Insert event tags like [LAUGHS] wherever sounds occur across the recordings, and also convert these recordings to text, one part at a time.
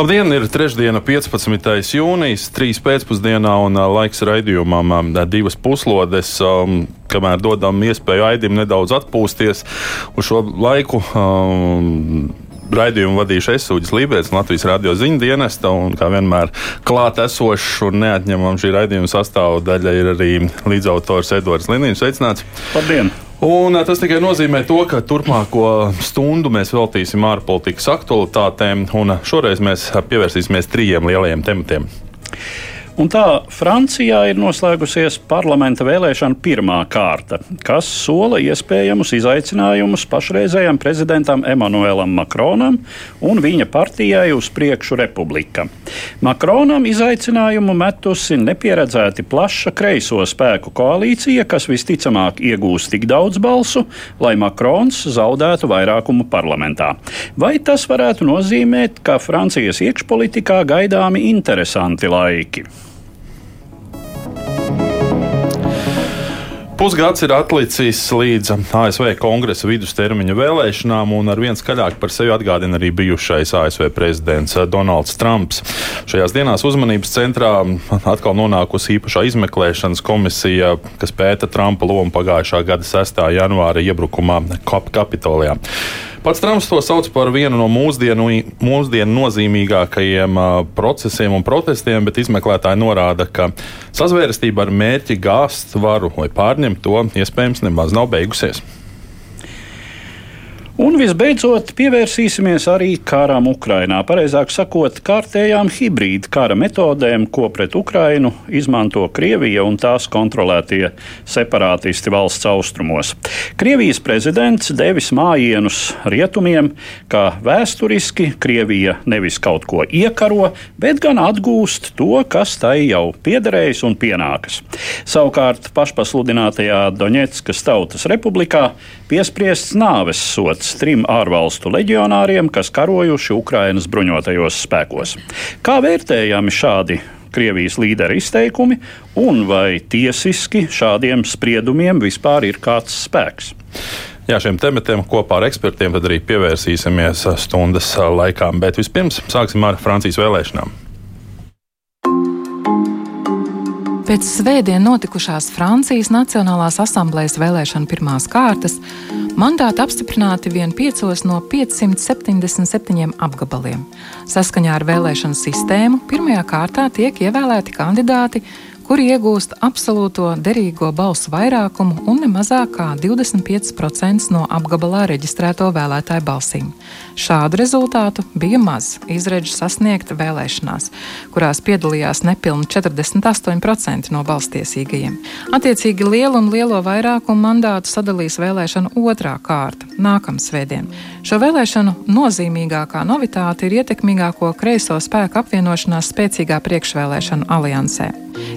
Labdien, ir trešdiena, 15. jūnijas, 3. pēcpusdienā un laiks raidījumam divas puslodes. Um, kamēr dodam iespēju Aidim nedaudz atpūsties uz šo laiku. Um, Raidījumu vadīšu es, Sūdzis Lībijams, Latvijas radio ziņu dienesta. Un, kā vienmēr, klāt esošs un neatņemams šī raidījuma sastāvdaļa ir arī līdzautors Edvards Linīns. Sveicināts! Labdien! Un tas tikai nozīmē to, ka turpmāko stundu mēs veltīsim ārpolitikas aktualitātēm, un šoreiz mēs pievērsīsimies trijiem lielajiem tematiem. Un tā Francijā ir noslēgusies parlamenta vēlēšana pirmā kārta, kas sola iespējamus izaicinājumus pašreizējam prezidentam Emanuēlam Makronam un viņa partijai uz priekšu republika. Makronam izaicinājumu metusi nepieredzēti plaša kreiso spēku koalīcija, kas visticamāk iegūs tik daudz balsu, lai Makrons zaudētu vairākumu parlamentā. Vai tas varētu nozīmēt, ka Francijas iekšpolitikā gaidāmi interesanti laiki? Pusgads ir atlicis līdz ASV kongresa vidustermiņa vēlēšanām, un ar vien skaļāk par sevi atgādina arī bijušais ASV prezidents Donalds Trumps. Šajās dienās uzmanības centrā atkal nonākusi īpašā izmeklēšanas komisija, kas pēta Trumpa lomu pagājušā gada 6. janvāra iebrukumā Kap Kapitolijā. Pats Trumps to sauc par vienu no mūsdienu, mūsdienu nozīmīgākajiem uh, procesiem un protestiem, bet izmeklētāji norāda, ka sazvērestība ar mērķi gāzt varu vai pārņemt to iespējams nemaz nav beigusies. Un visbeidzot, pievērsīsimies arī karam Ukrainā. Pareizāk sakot, kārtējām hibrīda kara metodēm, ko pret Ukrainu izmanto Krievija un tās kontrolētie separātisti valsts austrumos. Krievijas prezidents devis mājienus rietumiem, ka vēsturiski Krievija nevis kaut ko iekaro, bet gan atgūst to, kas tai jau piederējis un pienākas. Savukārt pašpasludinātajā Doņetskas Tautas Republikā piespriests nāves sots trim ārvalstu leģionāriem, kas karojuši Ukrainas bruņotajos spēkos. Kā vērtējami šādi Krievijas līdera izteikumi, un vai tiesiski šādiem spriedumiem vispār ir kāds spēks? Jā, šiem tematiem kopā ar ekspertiem arī pievērsīsimies stundas laikā, bet vispirms sāksim ar Francijas vēlēšanām. Pēc svētdien notikušās Francijas Nacionālās asamblejas vēlēšana pirmās kārtas mandāti apstiprināti vien piecos no 577 apgabaliem. Saskaņā ar vēlēšanu sistēmu pirmajā kārtā tiek ievēlēti kandidāti, kuri iegūst absolūto derīgo balsu vairākumu un ne mazāk kā 25% no apgabalā reģistrēto vēlētāju balsīm. Šādu rezultātu bija maz izredzu sasniegt vēlēšanās, kurās piedalījās nepilni 48% no balstiesīgajiem. Attiecīgi lielu un lielo vairākumu mandātu sadalīs vēlēšanu otrā kārta nākamā svētdien. Šo vēlēšanu nozīmīgākā novitāte ir ietekmīgāko kreiso spēku apvienošanās spēcīgā priekšvēlēšanu aliansē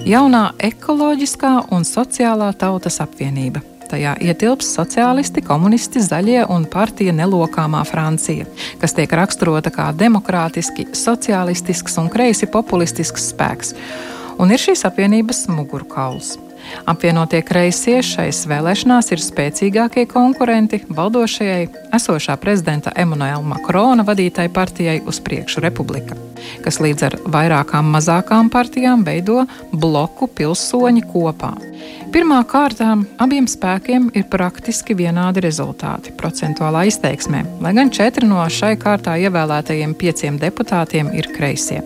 jaunā ekoloģiskā un sociālā tautas apvienība. Tajā ietilps sociālisti, komunisti, zaļie un partija nelokāmā Francija, kas tiek raksturota kā demokrātiski, sociālistisks un kreisi populistisks spēks, un ir šīs apvienības mugurkauls. Apvienotie kreisie šais vēlēšanās ir spēcīgākie konkurenti valdošajai esošā prezidenta Emanuela Makrona vadītai partijai uz priekšu republika, kas līdz ar vairākām mazākām partijām veido bloku pilsoņi kopā. Pirmā kārtā abiem spēkiem ir praktiski vienādi rezultāti procentuālā izteiksmē, lai gan četri no šai kārtā ievēlētajiem pieciem deputātiem ir kreisie.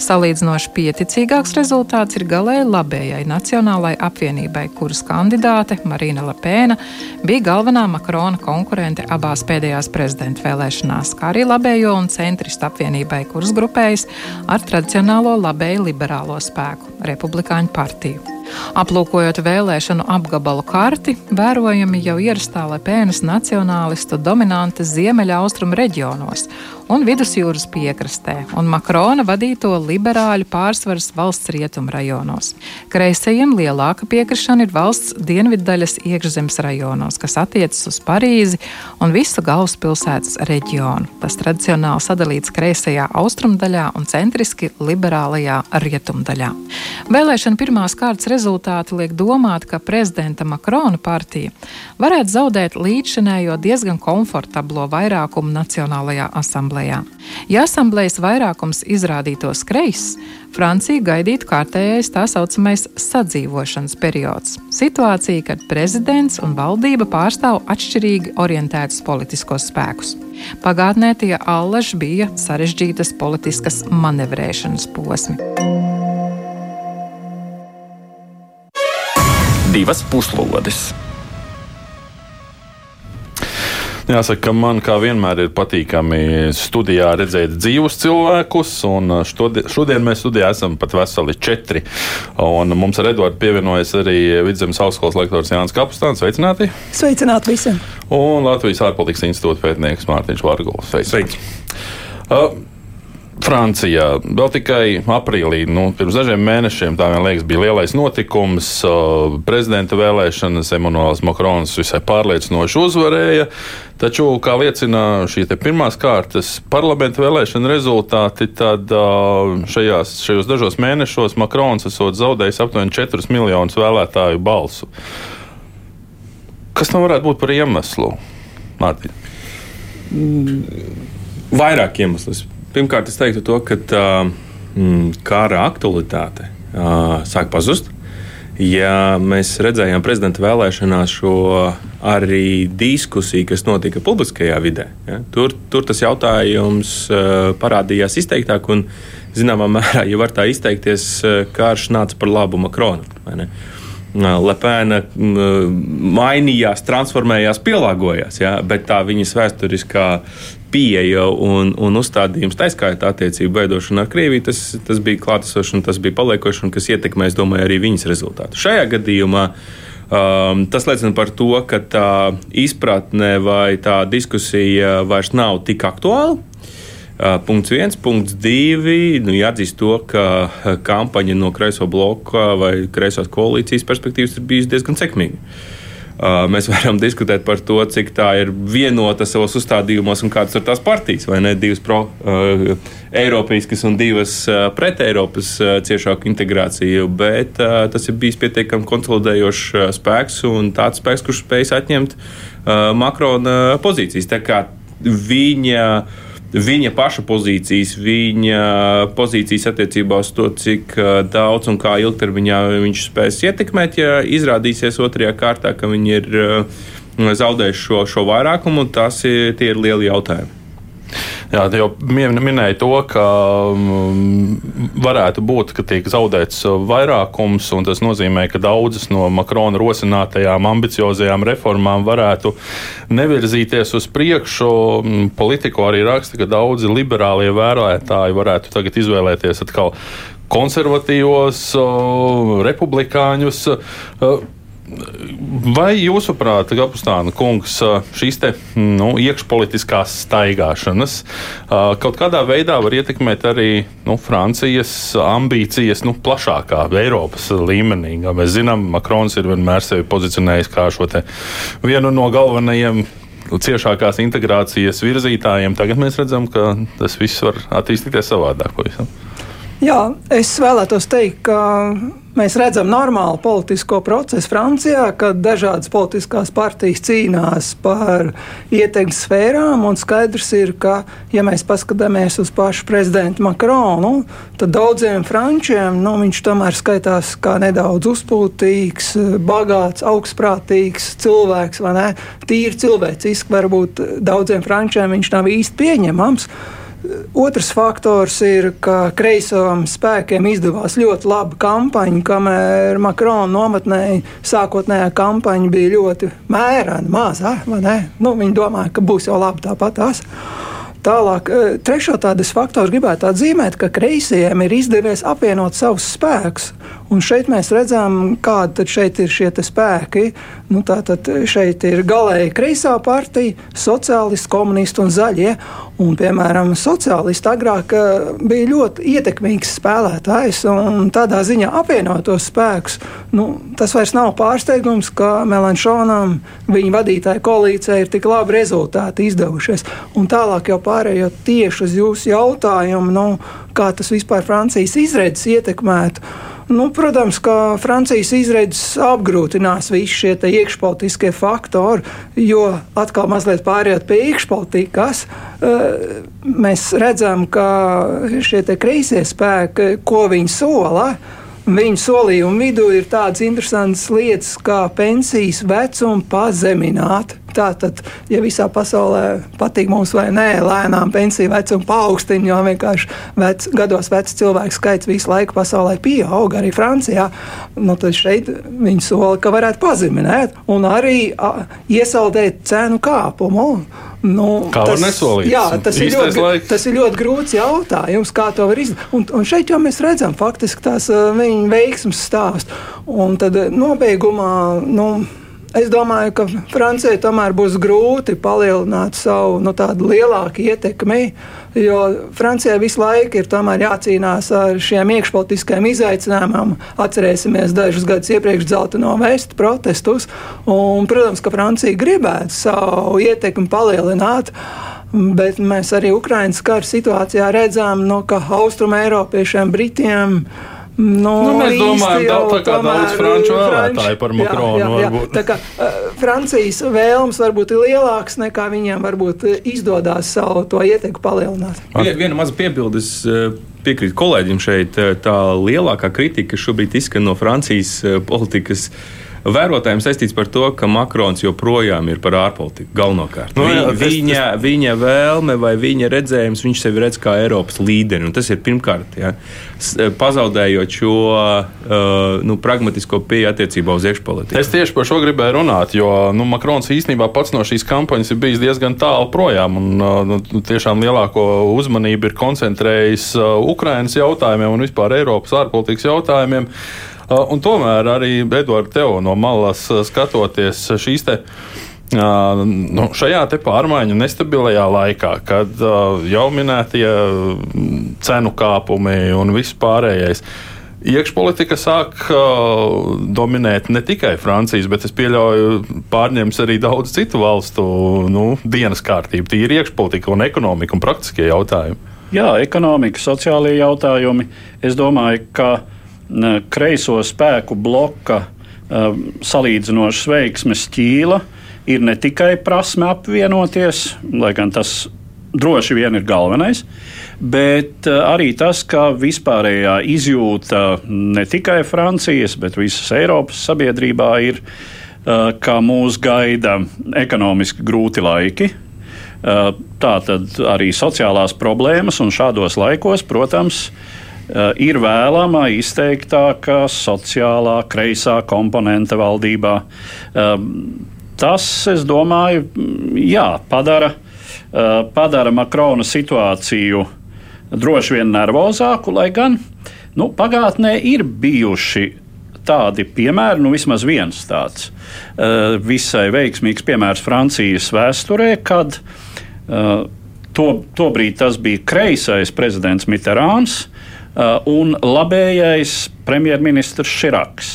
Salīdzinoši pieticīgāks rezultāts ir galēji labējai Nacionālajai apvienībai, kuras kandidāte Marina Lepēna bija galvenā Makrona konkurente abās pēdējās prezidenta vēlēšanās, kā arī labējo un centristu apvienībai, kuras grupējas ar tradicionālo labēju liberālo spēku - Republikāņu partiju. Aplūkojot vēlēšanu apgabalu karti, vērojami jau ierastā Lepēnas nacionālistu dominanta ziemeļaustrumu reģionos un vidusjūras piekrastē, un Makrona vadīto liberāļu pārsvaras valsts rietumu rajonos. Kreisajiem lielāka piekrišana ir valsts dienviddaļas iekšzemes rajonos, kas attiecas uz Parīzi un visu galvaspilsētas reģionu. Tas tradicionāli sadalīts kreisajā austrumdaļā un centriski liberālajā rietumdaļā. Vēlēšana pirmās kārtas rezultāti liek domāt, ka prezidenta Makrona partija varētu zaudēt līdzšinējo diezgan komfortablo vairākumu Nacionālajā asamblējā. Ja asamblējas vairākums izrādītos kreiss, Francija gaidītu kārtējais tā saucamais sadzīvošanas periods - situācija, kad prezidents un valdība pārstāv atšķirīgi orientētus politiskos spēkus. Pagātnē tie allaž bija sarežģītas politiskas manevrēšanas posmi. Divas puslodes! Jāsaka, ka man kā vienmēr ir patīkami studijā redzēt dzīvus cilvēkus, un šodien, mēs studijā esam pat veseli četri. Un mums ar Eduardu pievienojas arī Vidzemes augstskolas lektors Jānis Kapustāns. Sveicināti! Sveicināti visiem! Un Latvijas ārpolitikas institūta pētnieks Mārtiņš Vārguls. Sveiki! Uh, Francijā vēl tikai aprīlī, nu, pirms dažiem mēnešiem, tā man liekas, bija lielais notikums. Uh, prezidenta vēlēšanas Emmanuels Makrons visai pārliecinoši uzvarēja. Taču, kā liecina šī pirmās kārtas parlamenta vēlēšana rezultāti, tad uh, šajās, šajos dažos mēnešos Makrons esot zaudējis aptuveni 4 miljonus vēlētāju balsu. Kas tam varētu būt par iemeslu? Mārtiņ? Vairāk iemeslu. Pirmkārt, es teiktu to, ka mm, kara aktualitāte uh, sāk pazust. Ja mēs redzējām prezidenta vēlēšanās šo arī diskusiju, kas notika publiskajā vidē, ja, tur, tur tas jautājums uh, parādījās izteiktāk, un zināmā mērā, ja var tā izteikties, karš nāca par labu Makronam. Lepēna mainījās, transformējās, pielāgojās, ja, bet tā viņas vēsturiskā pieeja un, un uzstādījums, tā skaitā attiecību veidošana ar Krieviju, tas, tas bija klātesošs un tas bija paliekošs un kas ietekmē, es domāju, arī viņas rezultātu. Šajā gadījumā um, tas liecina par to, ka tā izpratne vai tā diskusija vairs nav tik aktuāla. Uh, punkts viens, punkts divi. Nu, jāatzīst to, ka kampaņa no kreiso bloka vai kreisās koalīcijas perspektīvas ir bijusi diezgan sekmīga. Uh, mēs varam diskutēt par to, cik tā ir vienota savos uzstādījumos un kādas ir tās partijas, vai ne? Divas pro-eiropeiskas uh, un divas uh, pret-eiropas uh, ciešāku integrāciju, bet uh, tas ir bijis pietiekami konsolidējošs uh, spēks un tāds spēks, kurš spēj atņemt uh, Makrona pozīcijas. Tā kā viņa viņa paša pozīcijas, viņa pozīcijas attiecībā uz to, cik daudz un kā ilgtermiņā viņš spēs ietekmēt, ja izrādīsies otrajā kārtā, ka viņi ir zaudējuši šo, šo vairākumu, tas ir, ir lieli jautājumi. Jā, jau minēja to, ka um, varētu būt, ka tiek zaudēts vairākums, un tas nozīmē, ka daudzas no Makrona rosinātajām ambiciozajām reformām varētu nevirzīties uz priekšu. Politiko arī raksta, ka daudzi liberālie vēlētāji varētu tagad izvēlēties atkal konservatīvos, republikāņus. Vai jūsuprāt, Gapustāna kungs, šīs te, nu, iekšpolitiskās staigāšanas kaut kādā veidā var ietekmēt arī nu, Francijas ambīcijas nu, plašākā Eiropas līmenī? Kā mēs zinām, Makrons ir vienmēr sevi pozicionējis kā šo vienu no galvenajiem ciešākās integrācijas virzītājiem. Tagad mēs redzam, ka tas viss var attīstīties savādāk. Pavisam. Jā, es vēlētos teikt, ka mēs redzam normālu politisko procesu Francijā, kad dažādas politiskās partijas cīnās par ietekmes sfērām. Skaidrs ir, ka, ja mēs paskatāmies uz pašu prezidentu Makronu, tad daudziem frančiem nu, viņš tomēr skaitās kā nedaudz uzpūtīgs, bagāts, augstprātīgs cilvēks. Tīri cilvēciski varbūt daudziem frančiem viņš nav īsti pieņemams. Otrs faktors ir, ka kreisajiem spēkiem izdevās ļoti laba kampaņa, kamēr Makrona nometnē sākotnējā kampaņa bija ļoti mērena, maza. Nu, viņi domāja, ka būs jau labi tāpat. Tālāk, eh, trešo tādas faktoru gribētu atzīmēt, ka kreisajiem ir izdevies apvienot savus spēkus. Un šeit mēs redzam, kādi šeit ir šie spēki. Nu, tātad šeit ir galēji kreisā partija, sociālisti, komunisti un zaļie. Un, piemēram, sociālisti agrāk eh, bija ļoti ietekmīgs spēlētājs, un tādā ziņā apvienot tos spēkus. Nu, tas vairs nav pārsteigums, ka Melanšonam viņa vadītāja koalīcijā ir tik labi rezultāti izdevušies. Un tālāk jau pārējot tieši uz jūsu jautājumu, nu, kā tas vispār Francijas izredzes ietekmētu. Nu, protams, ka Francijas izredzes apgrūtinās visi šie iekšpolitiskie faktori, jo atkal mazliet pārējot pie iekšpolitikas, eh, mēs redzam, ka šie kreisie spēki, ko viņi sola, Viņu solījumu vidū ir tādas interesantas lietas, kā pensijas vecuma pazemināt. Tātad, ja visā pasaulē patīk mums vai nē, lēnām pensiju vecumu paaugstina, jo vienkārši vec, gados vecs cilvēku skaits visu laiku pasaulē pieaug, arī Francijā, nu, tad šeit viņi sola, ka varētu pazeminēt un arī a, iesaldēt cenu kāpumu. Nu, kā tas, var nesolīt? Jā, tas ir, ļoti, laiks. tas ir ļoti grūts jautājums, kā to var izdarīt. Un, un šeit jau mēs redzam faktiski tās viņa veiksmes stāstu. Un tad nobeigumā. Nu, Es domāju, ka Francijai tomēr būs grūti palielināt savu nu, lielāku ietekmi, jo Francijai visu laiku ir jācīnās ar šiem iekšpolitiskiem izaicinājumiem. Atcerēsimies dažus gadus iepriekš dzelteno vestu protestus, un, protams, ka Francija gribētu savu ietekmi palielināt. Bet mēs arī Ukraiņas kara situācijā redzam, no, nu, ka Austrum Eiropiešiem, Britiem, uh, Nu, nu, mēs domājam, jau, tā kā tomēr, daudz franču vēlētāju par Makronu. Jā, jā, jā. Tā kā uh, Francijas vēlmes varbūt ir lielākas nekā viņiem varbūt izdodas savu to ietekmi palielināt. Viena maza piebildes. Piekrīt kolēģim šeit, tā lielākā kritika, šobrīd izskan no Francijas politikas uh, vērotājiem saistīts par to, ka Makrons joprojām ir par ārpolitiku galvenokārt. No, nu jā, Vi, viņa, tas... viņa vēlme vai viņa redzējums, viņš sevi redz kā Eiropas līderi. Tas ir pirmkārt, ja, pazaudējot šo uh, nu, pragmatisko pieeju attiecībā uz iekšpolitiku. Es tieši par šo gribēju runāt, jo nu, Makrons īstenībā pats no šīs kampaņas ir bijis diezgan tālu projām. Un, uh, nu, tiešām lielāko uzmanību ir koncentrējis Ukrainas jautājumiem un vispār Eiropas ārpolitikas jautājumiem. Uh, un tomēr arī Edvards Teo no malas uh, skatoties šīs te. Uh, nu, šajā pārmaiņu nestabilajā laikā, kad uh, jau minētie mm, cenu kāpumi un viss pārējais, iekšpolitika sāk uh, dominēt ne tikai Francijas, bet es pieļauju, pārņems arī daudz citu valstu nu, dienas kārtību. Tīri iekšpolitika un ekonomika un praktiskie jautājumi. Jā, ekonomika, sociālie jautājumi. Es domāju, ka kreiso spēku bloka salīdzinoši veiksmes ķīla ir ne tikai prasme apvienoties, lai gan tas droši vien ir galvenais, bet arī tas, ka vispārējā izjūta ne tikai Francijas, bet visas Eiropas sabiedrībā ir, ka mūs gaida ekonomiski grūti laiki. Tā tad arī sociālās problēmas, un šādos laikos, protams, Eh, ir vēlama izteiktāka sociālā, kreisā komponente valdībā. Eh, tas, es domāju, jā, padara, eh, padara Makrona situāciju droši vien nervozāku, lai gan nu, pagātnē ir bijuši tādi piemēri, nu vismaz viens tāds uh, visai veiksmīgs piemērs Francijas vēsturē, kad to, tobrīd tas bija kreisais prezidents Mitterāns, un labējais premjerministrs Širaks.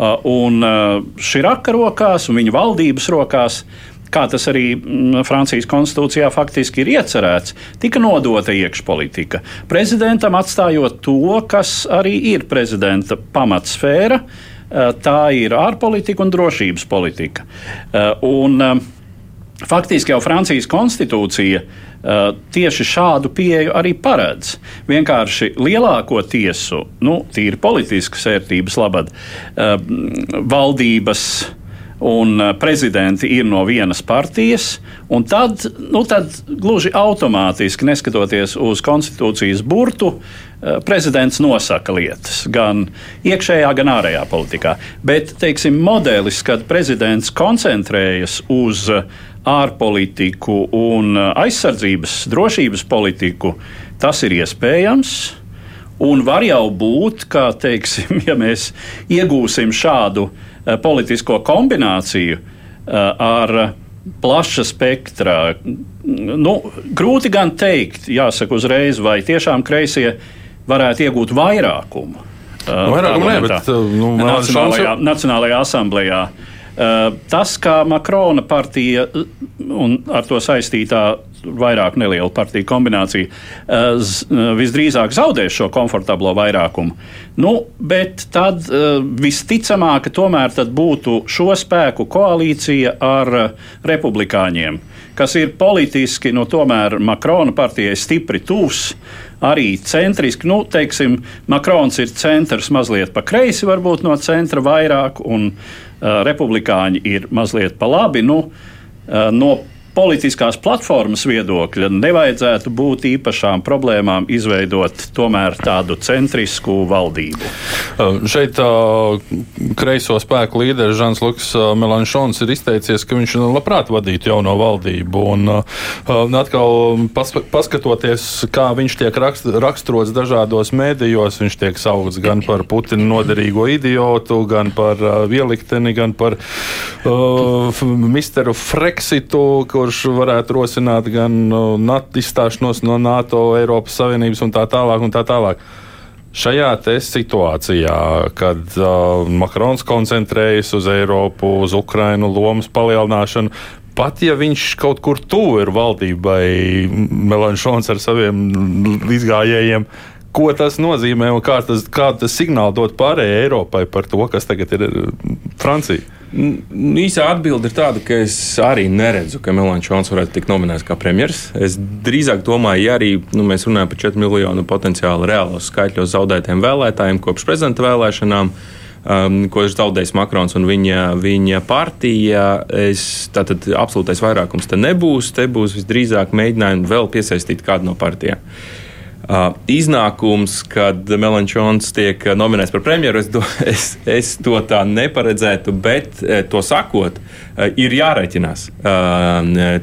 Uh, un uh, Širaka rokās un viņa valdības rokās kā tas arī mm, Francijas konstitūcijā faktiski ir iecerēts, tika nodota iekšpolitika. Prezidentam atstājot to, kas arī ir prezidenta pamatsfēra, tā ir ārpolitika un drošības politika. Un, faktiski jau Francijas konstitūcija Uh, tieši šādu pieeju arī paredz. Vienkārši lielāko tiesu, nu, tīri politiskas vērtības labad, uh, valdības un prezidenti ir no vienas partijas, un tad, nu, tad gluži automātiski, neskatoties uz konstitūcijas burtu, prezidents nosaka lietas gan iekšējā, gan ārējā politikā. Bet, teiksim, modelis, kad prezidents koncentrējas uz ārpolitiku un aizsardzības, drošības politiku, tas ir iespējams. Un var jau būt, ka, teiksim, [LAUGHS] ja mēs iegūsim šādu uh, politisko kombināciju uh, ar plaša spektra, nu, grūti gan teikt, jāsaka uzreiz, vai tiešām kreisie varētu iegūt vairākumu. Uh, vairākumu ne, bet nu, Nacionālajā, Nacionālajā asamblējā. Uh, tas, kā Makrona partija un ar to saistītā vairāk neliela partiju kombinācija, uh, visdrīzāk zaudēs šo komfortablo vairākumu. Nu, bet tad visticamāk, tomēr būtu šo spēku koalīcija ar republikāņiem, kas ir politiski nu, tomēr Makrona partijai stipri tūs. Arī centriski, nu, teiksim, Makrons ir centrs mazliet pa kreisi, varbūt no centra vairāk, un republikāņi ir mazliet pa labi. Nu, uh, no politiskās platformas viedokļa nevajadzētu būt īpašām problēmām izveidot tomēr tādu centrisku valdību. Šeit kreiso spēku līderis Žans Lukas Melanšons ir izteicies, ka viņš labprāt vadītu jauno valdību. Un, uh atkal pas, paskatoties, kā viņš tiek rakst, raksturots dažādos mēdījos, viņš tiek saukts gan par Putina noderīgo idiotu, gan par vielikteni, gan par uh, misteru Freksitu, kurš varētu rosināt gan NATO izstāšanos no NATO, Eiropas Savienības un tā tālāk. Un tā tālāk. Šajā situācijā, kad uh, Makrons koncentrējas uz Eiropu, uz Ukrainu, lomas palielināšanu, pat ja viņš kaut kur tuvu ir valdībai, Melanšons ar saviem līdzgājējiem, ko tas nozīmē un kā tas, kā tas signāli dot pārējai Eiropai par to, kas tagad ir Francija? Īsā atbilde ir tāda, ka es arī neredzu, ka Milāns Šons varētu tikt nominēts kā premjerministrs. Es drīzāk domāju, ja arī nu, mēs runājam par 4 miljonu potenciāli reālos skaitļos zaudētiem vēlētājiem kopš prezidenta vēlēšanām. Um, ko ir zaudējis Makrons un viņa, viņa partija. Es, tātad absolūtais vairākums te nebūs. Te būs visdrīzāk mēģinājumi vēl piesaistīt kādu no partijām. Uh, iznākums, kad Melančons tiek nominēts par premjeru, es, do, [LAUGHS] es, es to tā neparedzētu, bet eh, to sakot, eh, ir jārēķinās. Uh,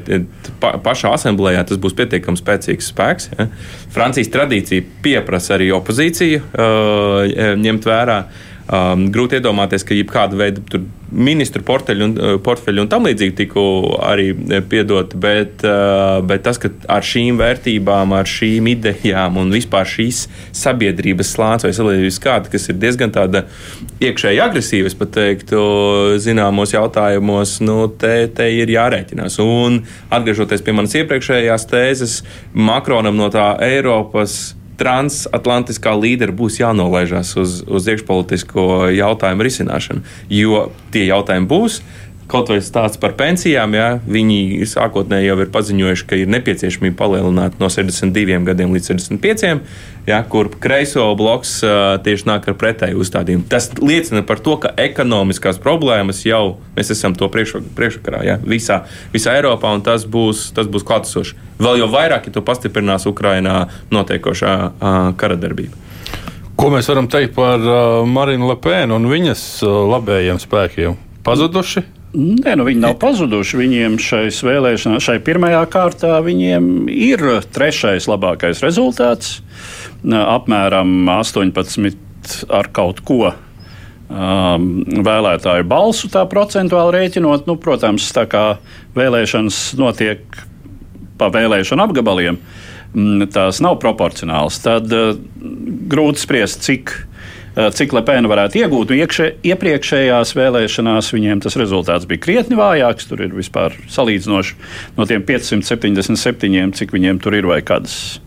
pa, pašā asamblējā tas būs pietiekami spēcīgs spēks. Ja? Francijas tradīcija pieprasa arī opozīciju uh, ņemt vērā. Um, grūti iedomāties, ka jebkāda veida ministru portfeļu un, uh, portfeļu un tam līdzīgi tiku arī uh, piedoti, bet, uh, bet tas, ka ar šīm vērtībām, ar šīm idejām un vispār šīs sabiedrības slānis vai sabiedrības kārta, kas ir diezgan tāda iekšēji agresīva, es pat teiktu, zināmos jautājumos, nu, te, te ir jārēķinās. Un atgriežoties pie manas iepriekšējās tēzes, Makronam no tā Eiropas transatlantiskā līdera būs jānolaižās uz, uz iekšpolitisko jautājumu risināšanu. Jo tie jautājumi būs, Kaut vai stāsts par pensijām, ja, viņi sākotnēji jau ir paziņojuši, ka ir nepieciešamība palielināt no 62 gadiem līdz 65, ja, kur kreiso bloks tieši nāk ar pretēju uzstādījumu. Tas liecina par to, ka ekonomiskās problēmas jau mēs esam to priekšsakarā ja, visā, visā Eiropā, un tas būs, tas būs klātesoši. Vēl jau vairāk, ja to pastiprinās Ukrainā notiekošā kara darbība. Ko mēs varam teikt par uh, Marinu Lepēnu un viņas uh, labējiem spēkiem? Pazuduši? Nē, nu viņi nav pazuduši. Viņiem šais vēlēšanās, šai pirmajā kārtā, viņiem ir trešais labākais rezultāts. Apmēram 18 ar kaut ko um, vēlētāju balsu tā procentuāli rēķinot. Nu, protams, tā kā vēlēšanas notiek pa vēlēšanu apgabaliem, mm, tās nav proporcionāls. Tad uh, grūti spriest, cik cik Lepēna varētu iegūt. Iekšē, iepriekšējās vēlēšanās viņiem tas rezultāts bija krietni vājāks. Tur ir vispār salīdzinoši no tiem 577, cik viņiem tur ir vai kādas.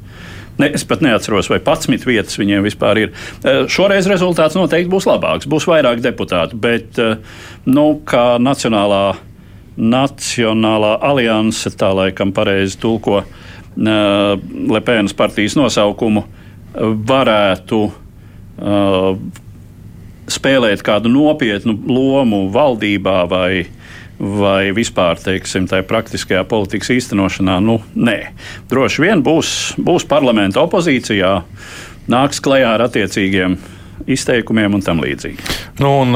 Ne, es pat neatceros, vai 11 vietas viņiem vispār ir. Eh, šoreiz rezultāts noteikti būs labāks, būs vairāk deputātu, bet eh, nu, kā Nacionālā, Nacionālā alianse, tā laikam pareizi tulko Lepēnas partijas nosaukumu, varētu uh, spēlēt kādu nopietnu lomu valdībā vai vai vispār teiksim, tajā praktiskajā politikas īstenošanā, nu, nē. Droši vien būs, būs parlamenta opozīcijā, nāks klajā ar attiecīgiem izteikumiem un tam līdzīgi. Nu, un,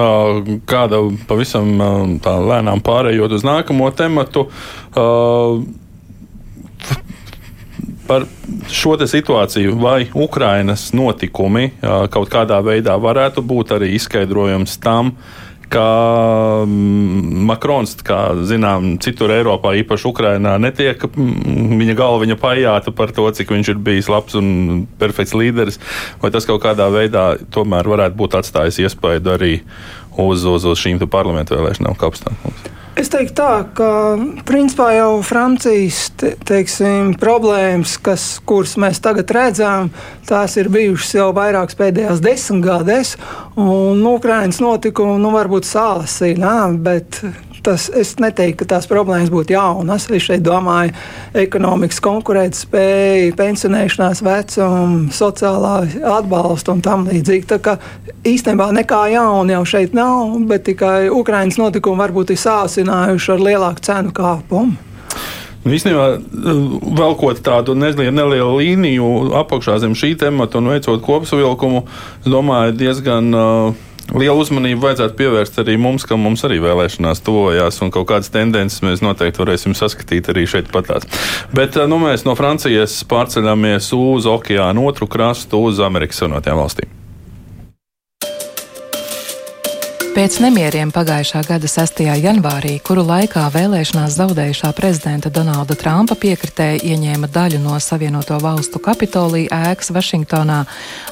kāda pavisam tā lēnām pārējot uz nākamo tematu. Uh, par šo situāciju, vai Ukrainas notikumi kaut kādā veidā varētu būt arī izskaidrojums tam, ka mm, Makrons, kā zinām, citur Eiropā, īpaši Ukrainā, netiek mm, viņa galva pajāta par to, cik viņš ir bijis labs un perfekts līderis, vai tas kaut kādā veidā tomēr varētu būt atstājis iespaidu arī uz, uz, uz šīm parlamentu vēlēšanām kapstām. Es teiktu tā, ka principā jau Francijas te, teiksim, problēmas, kas, kuras mēs tagad redzam, tās ir bijušas jau vairākas pēdējās desmitgadēs, un Ukraiņas notikumi nu, varbūt sālasīja, bet tas, es neteiktu, ka tās problēmas būtu jaunas. Es šeit domāju, ekonomikas konkurētspēja, pensionēšanās vecuma, sociālā atbalsta un tam līdzīgi. Tā kā īstenībā nekā jauna jau šeit nav, bet tikai Ukraiņas notikumi varbūt ir sāsinājuši ar lielāku cenu kāpumu. Nu, īstenībā, velkot tādu nelielu, nelielu līniju apakšā zem šī temata un veicot kopsavilkumu, es domāju, diezgan uh, Lielu uzmanību vajadzētu pievērst arī mums, ka mums arī vēlēšanās tuvojās, un kaut kādas tendences mēs noteikti varēsim saskatīt arī šeit patās. Bet nu, mēs no Francijas pārceļamies uz okeānu otru krastu, uz Amerikas Savienotajām valstīm. Pēc nemieriem pagājušā gada 6. janvārī, kuru laikā vēlēšanās zaudējušā prezidenta Donalda Trumpa piekritēji ieņēma daļu no Savienoto valstu Kapitolija ēkas Vašingtonā,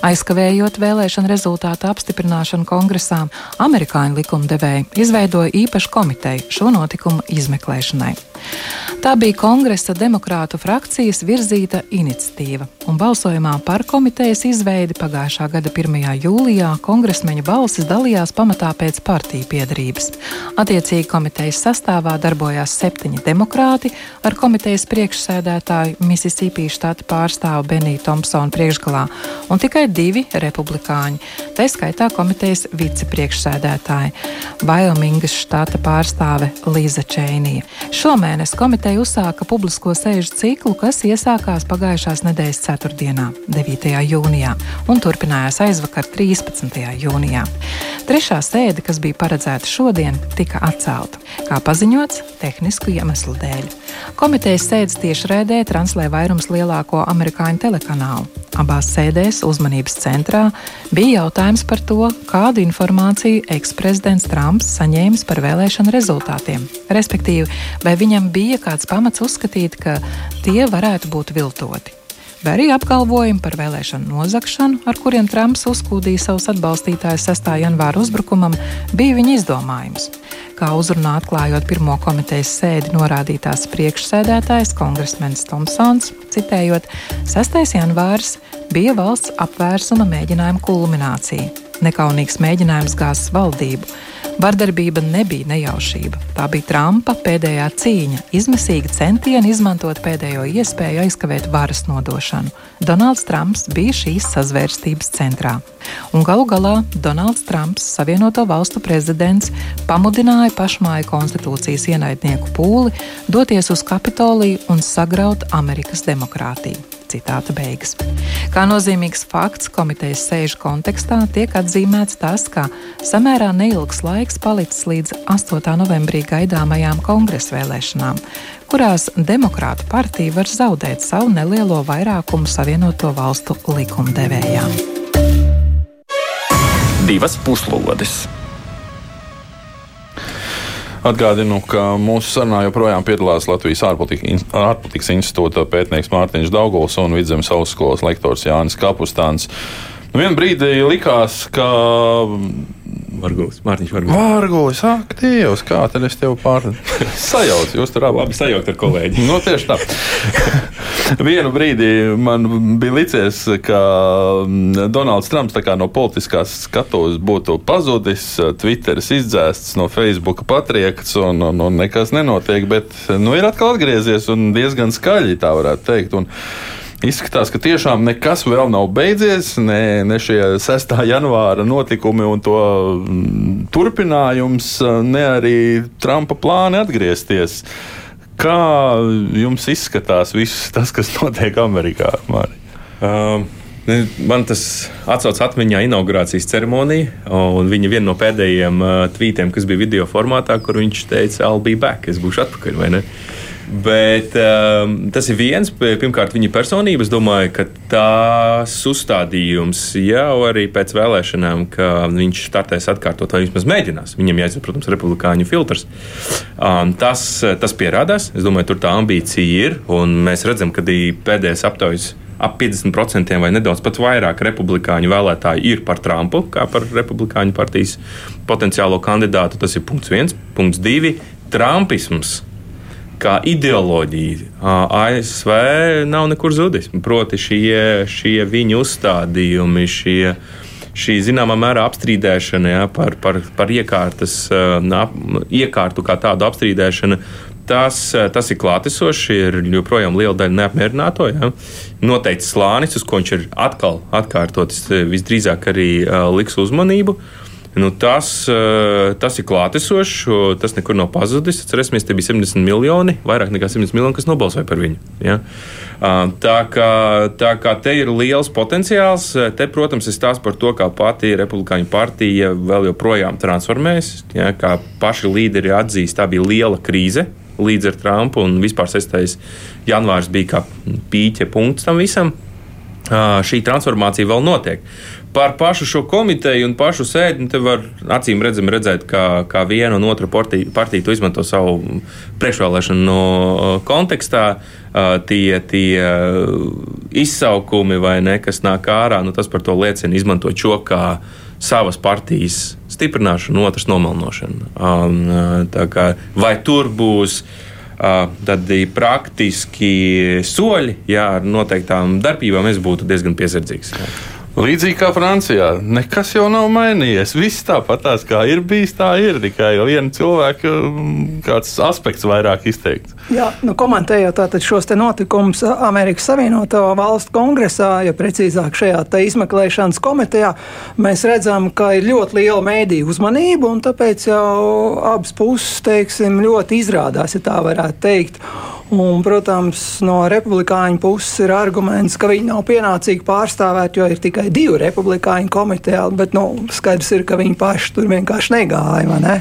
aizkavējot vēlēšanu rezultātu apstiprināšanu kongresā, amerikāņu likumdevēji izveidoja īpašu komiteju šo notikumu izmeklēšanai. Tā bija kongresa demokrātu frakcijas virzīta iniciatīva, un balsojumā par komitejas izveidi pagājušā gada 1. jūlijā kongresmeņu balsis dalījās pamatā pēc partiju piedarības. Attiecīgi komitejas sastāvā darbojās septiņi demokrāti ar komitejas priekšsēdētāju Mississippi štata pārstāvu Beniju Thompsonu priekšgalā, un tikai divi republikāņi, tā skaitā komitejas vicepriekšsēdētāji - Vajomingas štata pārstāve Līza Čēnija. Šomēnes komiteja uzsāka publisko sēžu ciklu, kas iesākās pagājušās nedēļas 4. 9. jūnijā un turpinājās aizvakar 13. jūnijā. Trešā sēde, kas bija paredzēta šodien, tika atcelta, kā paziņots, tehnisku iemeslu dēļ. Komitejas sēdes tiešraidē translē vairums lielāko amerikāņu telekanālu. Abās sēdēs uzmanības centrā bija jautājums par to, kādu informāciju eksprezidents Trumps saņēmis par vēlēšanu rezultātiem, respektīvi, vai viņam bija kāds pamats uzskatīt, ka tie varētu būt viltoti vai arī apgalvojumi par vēlēšanu nozagšanu, ar kuriem Trumps uzkūdīja savus atbalstītājus 6. janvāra uzbrukumam, bija viņa izdomājums. Kā uzrunā atklājot pirmo komitejas sēdi norādītās priekšsēdētājs kongresmenis Tomsons, citējot, 6. janvārs bija valsts apvērsuma mēģinājuma kulminācija, nekaunīgs mēģinājums gāzes valdību Vardarbība nebija nejaušība. Tā bija Trumpa pēdējā cīņa, izmisīga centiena izmantot pēdējo iespēju aizkavēt varas nodošanu. Donalds Trumps bija šīs sazvērstības centrā. Un galu galā Donalds Trumps, Savienoto Valstu prezidents, pamudināja pašmāju konstitūcijas ienaidnieku pūli doties uz Kapitoliju un sagraut Amerikas demokrātiju. Citāta beigas. Kā nozīmīgs fakts komitejas sēžu kontekstā tiek atzīmēts tas, ka samērā neilgs laiks palicis līdz 8. novembrī gaidāmajām kongresa vēlēšanām, kurās Demokrātu partija var zaudēt savu nelielo vairākumu Savienoto valstu likumdevējām. Divas puslodes! Atgādinu, ka mūsu sarunā joprojām piedalās Latvijas ārpolitikas institūta pētnieks Mārtiņš Dauguls un Vidzemes augstskolas lektors Jānis Kapustāns. Nu, Vienu brīdi likās, ka Vargūs, Mārtiņš Vargūs. Vargūs, ak, Dievs, kā tad es tev pār... [LAUGHS] sajaucu, jūs tur abi. Labi sajaukt ar kolēģi. no, nu, tieši tā. [LAUGHS] Vienu brīdi man bija licies, ka mm, Donalds Trumps no politiskās skatuves būtu pazudis, Twitteris izdzēsts, no Facebook patriekts un, un, un nekas nenotiek, bet nu, ir atkal atgriezies un diezgan skaļi tā varētu teikt. Un, Izskatās, ka tiešām nekas vēl nav beidzies, ne, ne šie 6. janvāra notikumi un to mm, turpinājums, ne arī Trumpa plāni atgriezties. Kā jums izskatās viss tas, kas notiek Amerikā? Um. Man tas atsauc atmiņā inaugurācijas ceremoniju, un viņa viena no pēdējiem uh, tvītiem, kas bija video formātā, kur viņš teica, I'll be back, es būšu atpakaļ? Bet um, tas ir viens, pirmkārt, viņa personība. Es domāju, ka tās uzstādījums jau arī pēc vēlēšanām, ka viņš startēs atkārtot, vai vismaz mēģinās. Viņam jāizsver, protams, republikāņu filtrs. Um, tas, tas pierādās. Es domāju, tur tā ambīcija ir, un mēs redzam, ka pēdējais aptaujas ap 50% vai nedaudz pat vairāk republikāņu vēlētāji ir par Trumpu, kā par republikāņu partijas potenciālo kandidātu. Tas ir punkts viens. Punkts divi - Trumpisms. Kā ideoloģija ASV nav nekur zudis. Proti, šie, šie viņa uzstādījumi, šie, šī zināmā mērā apstrīdēšana ja, par, par, par iekārtas, iekārtu kā tādu apstrīdēšana Tas, tas ir klātesošs, ir joprojām liela daļa neapmierināto. Ja? Noteikti slānis, uz ko viņš ir atkal atkārtotis, visdrīzāk arī uh, liks uzmanību. Nu, tas, uh, tas ir klātesošs, tas nekur nav pazudis. Cerēsimies, te bija 70 miljoni, vairāk nekā 100 miljoni, kas nobalsoja par viņu. Ja? Tā, kā, tā kā te ir liels potenciāls, te, protams, ir stāsts par to, kā pati Republikāņu partija vēl joprojām transformējas. Ja? Kā paši līderi atzīst, tā bija liela krīze līdz ar Trumpu, un vispār 6. janvārs bija kā pīķa punkts tam visam. Šī transformācija vēl notiek. Par pašu šo komiteju un pašu sēdi te var acīm redzam, redzēt, kā, kā viena un otra partija, partija to izmanto savu priekšvēlēšanu no kontekstā. Tie, tie izsaukumi vai ne, kas nāk ārā, nu, tas par to liecina, izmantot šo kā savas partijas stiprināšanu, otras nomalnošanu. Um, vai tur būs uh, tādi praktiski soļi, jā, ar noteiktām darbībām, es būtu diezgan piesardzīgs. Jā. Līdzīgi kā Francijā, nekas jau nav mainījies. Viss tāpatās kā ir bijis, tā ir. Tikai viena cilvēka mm, kāds aspekts vairāk izteikts. Jā, nu, komentējot šos notikumus Amerikas Savienoto Valstu kongresā, ja precīzāk šajā izmeklēšanas komitejā, mēs redzam, ka ir ļoti liela mēdīju uzmanība, un tāpēc jau abas puses teiksim, ļoti izrādās, ja tā varētu teikt. Un, protams, no republikāņu puses ir arguments, ka viņi nav pienācīgi pārstāvēti, jo ir tikai divi republikāņu komitejā, bet nu, skaidrs ir, ka viņi paši tur vienkārši negāja. Ne?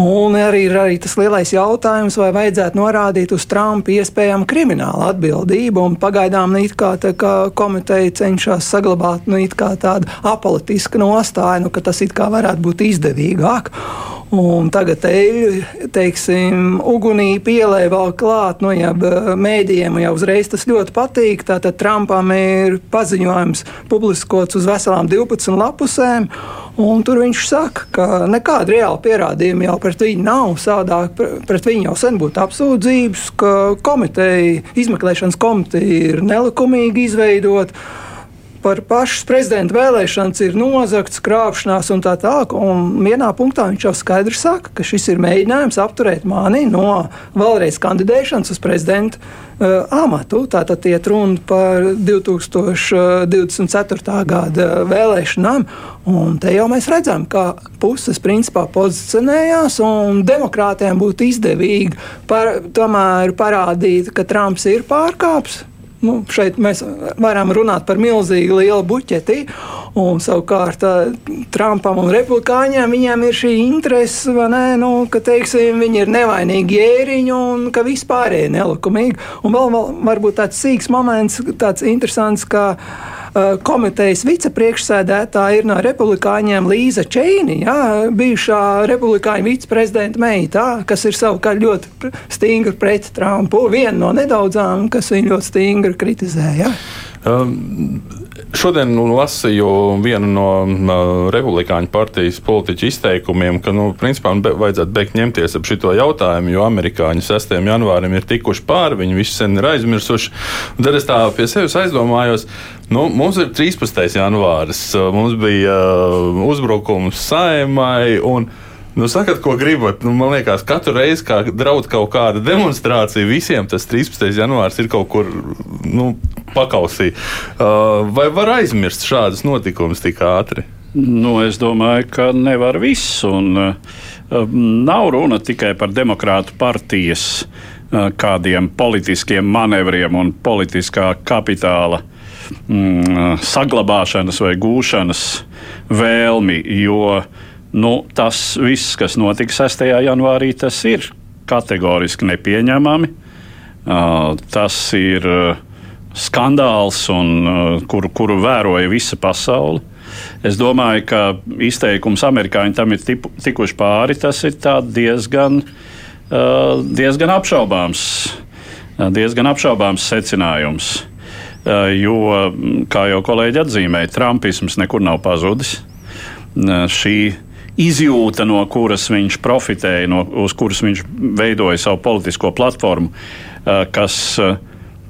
Un arī ir arī tas lielais jautājums, vai vajadzētu norādīt uz Trumpa iespējamu kriminālu atbildību. Pagaidām nu, kā, tā, kā komiteja cenšas saglabāt nu, tādu apolitisku nostāju, nu, ka tas varētu būt izdevīgāk. Un tagad eļļu, teiksim, ugunī pielēja vēl klāt, nu, ja mēdījiem jau uzreiz tas ļoti patīk. Tātad Trumpam ir paziņojums publiskots uz veselām 12 lapusēm, un tur viņš saka, ka nekāda reāla pierādījuma jau pret viņu nav. Sādāk pret viņu jau sen būtu apsūdzības, ka komiteja, izmeklēšanas komiteja ir nelikumīgi izveidota par pašas prezidenta vēlēšanas ir nozagts, krāpšanās un tā tālāk. Un vienā punktā viņš jau skaidri saka, ka šis ir mēģinājums apturēt mani no vēlreiz kandidēšanas uz prezidenta uh, amatu. Tātad iet runa par 2024. gada vēlēšanām. Un te jau mēs redzam, ka puses principā pozicionējās, un demokrātiem būtu izdevīgi par, tomēr parādīt, ka Trumps ir pārkāpis Nu, šeit mēs varam runāt par milzīgu lielu buķeti. Un, savukārt, Trumpam un republikāņiem viņiem ir šī interese, nu, ka teiksim, viņi ir nevainīgi ēriņi un ka vispārēji nelikumīgi. Un vēl, vēl varbūt tāds sīks moments, tāds interesants, ka komitejas vicepriekšsēdētāja ir no republikāņiem Līza Čēni, jā, bijušā republikāņu viceprezidenta meita, kas ir savukārt ļoti stingri pret Trumpu. Viena no nedaudzām, kas viņu ļoti stingri kritizēja. Um, šodien nu, lasīju vienu no uh, Republikāņu partijas politiķu izteikumiem, ka, nu, principā, be, vajadzētu beigt ņemties ap šo jautājumu, jo amerikāņi 6. janvārim ir tikuši pāri, viņi visi sen ir aizmirsuši. Tad es tā pie sevis aizdomājos, nu, mums ir 13. janvāris, mums bija uh, uzbrukums saimai. Un, Nu, sakat, ko gribat. Nu, man liekas, katru reizi, kad draud kaut kāda demonstrācija, visiem tas 13. janvārs ir kaut kur nu, pakausī. Uh, vai var aizmirst šādus notikumus tik ātri? Nu, es domāju, ka nevar viss. Un, uh, nav runa tikai par demokrātu partijas uh, kādiem politiskiem manevriem un politiskā kapitāla mm, saglabāšanas vai gūšanas vēlmi. Jo nu, tas viss, kas notika 6. janvārī, tas ir kategoriski nepieņemami. Tas ir skandāls, un, kuru, kuru vēroja visa pasaule. Es domāju, ka izteikums amerikāņi tam ir tipu, tikuši pāri. Tas ir diezgan, diezgan apšaubāms, diezgan apšaubāms secinājums. Jo, kā jau kolēģi atzīmēja, Trumpisms nekur nav pazudis. Šī izjūta, no kuras viņš profitēja, no, uz kuras viņš veidoja savu politisko platformu, kas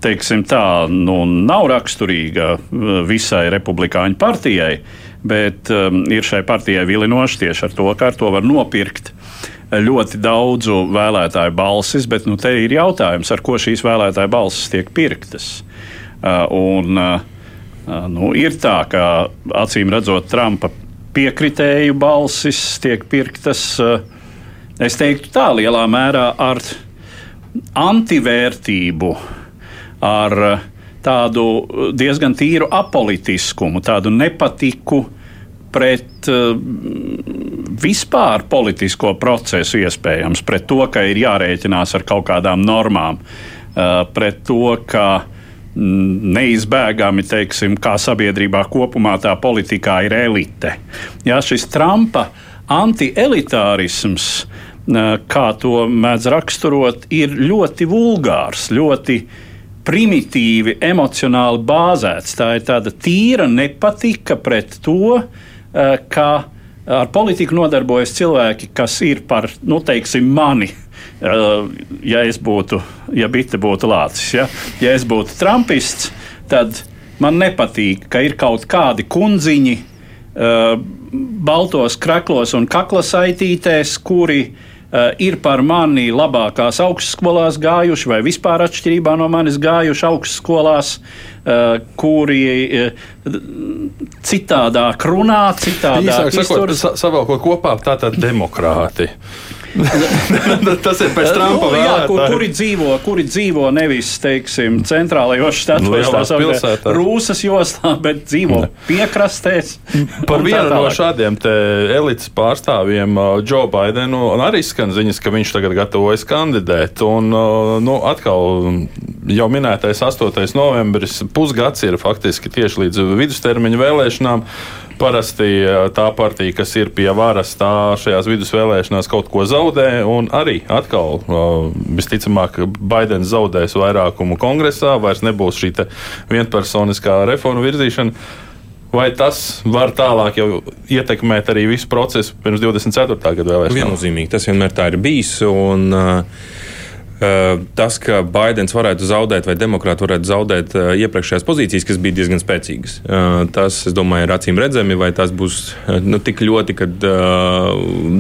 teiksim tā, nu, nav raksturīga uh, visai republikāņu partijai, bet um, ir šai partijai vilinoši tieši ar to, ka ar to var nopirkt ļoti daudzu vēlētāju balsis, bet nu, te ir jautājums, ar ko šīs vēlētāju balsis tiek pirktas. Uh, un, uh nu, ir tā, ka acīm redzot, Trumpa piekritēju balsis tiek pirktas, uh, es teiktu, tā lielā mērā ar antivērtību ar eh, tādu diezgan tīru apolitiskumu, tādu nepatiku pret uh, vispār politisko procesu, iespējams, pret to, ka ir jārēķinās ar kaut kādām normām, pret to, ka neizbēgami, teiksim, kā sabiedrībā kopumā tā politikā ir elite. Jā, šis Trumpa antielitārisms, kā to mēdz raksturot, ir ļoti vulgārs, ļoti primitīvi, emocionāli bāzēts. Tā ir tāda tīra nepatika pret to, ka ar politiku nodarbojas cilvēki, kas ir par, nu, teiksim, mani. Eh, ja es būtu, ja Bita būtu lācis, ja, ja es būtu trumpists, tad man nepatīk, ka ir kaut kādi kundziņi uh, baltos kreklos un kaklasaitītēs, kuri uh, ir par mani labākās augstskolās gājuši, vai vispār atšķirībā no manis gājuši augstskolās, kuri citādāk runā, citādāk izturas. Savēlkot kopā, tātad demokrāti. [LAUGHS] Tas ir pēc tam, nu, jā, kur, kuri, dzīvo, kuri dzīvo nevis teiksim, centrālajos štatos, tā saucamā Rūsas jostā, bet dzīvo ne. piekrastēs. [LAUGHS] Par vienu no šādiem elites pārstāvjiem, Džo uh, Baidenu, arī skan ziņas, ka viņš tagad gatavojas kandidēt. Un, uh, nu, atkal jau minētais 8. novembris, pusgads ir faktiski tieši līdz vidustermiņa vēlēšanām. Parasti tā partija, kas ir pie varas, tā šajās vidusvēlēšanās kaut ko zaudē. Arī atkal, visticamāk, Baidens zaudēs vairākumu kongresā, vairs nebūs šī vienpersoniskā reformu virzīšana. Vai tas var tālāk ietekmēt arī visu procesu pirms 24. gada vēlēšanām? Viennozīmīgi tas vienmēr tā ir bijis. Un, uh, tas, ka Baidens varētu zaudēt vai demokrāti varētu zaudēt eh, iepriekšējās pozīcijas, kas bija diezgan spēcīgas. Eh, tas, es domāju, ir acīm redzami, vai tas būs nu, tik ļoti, ka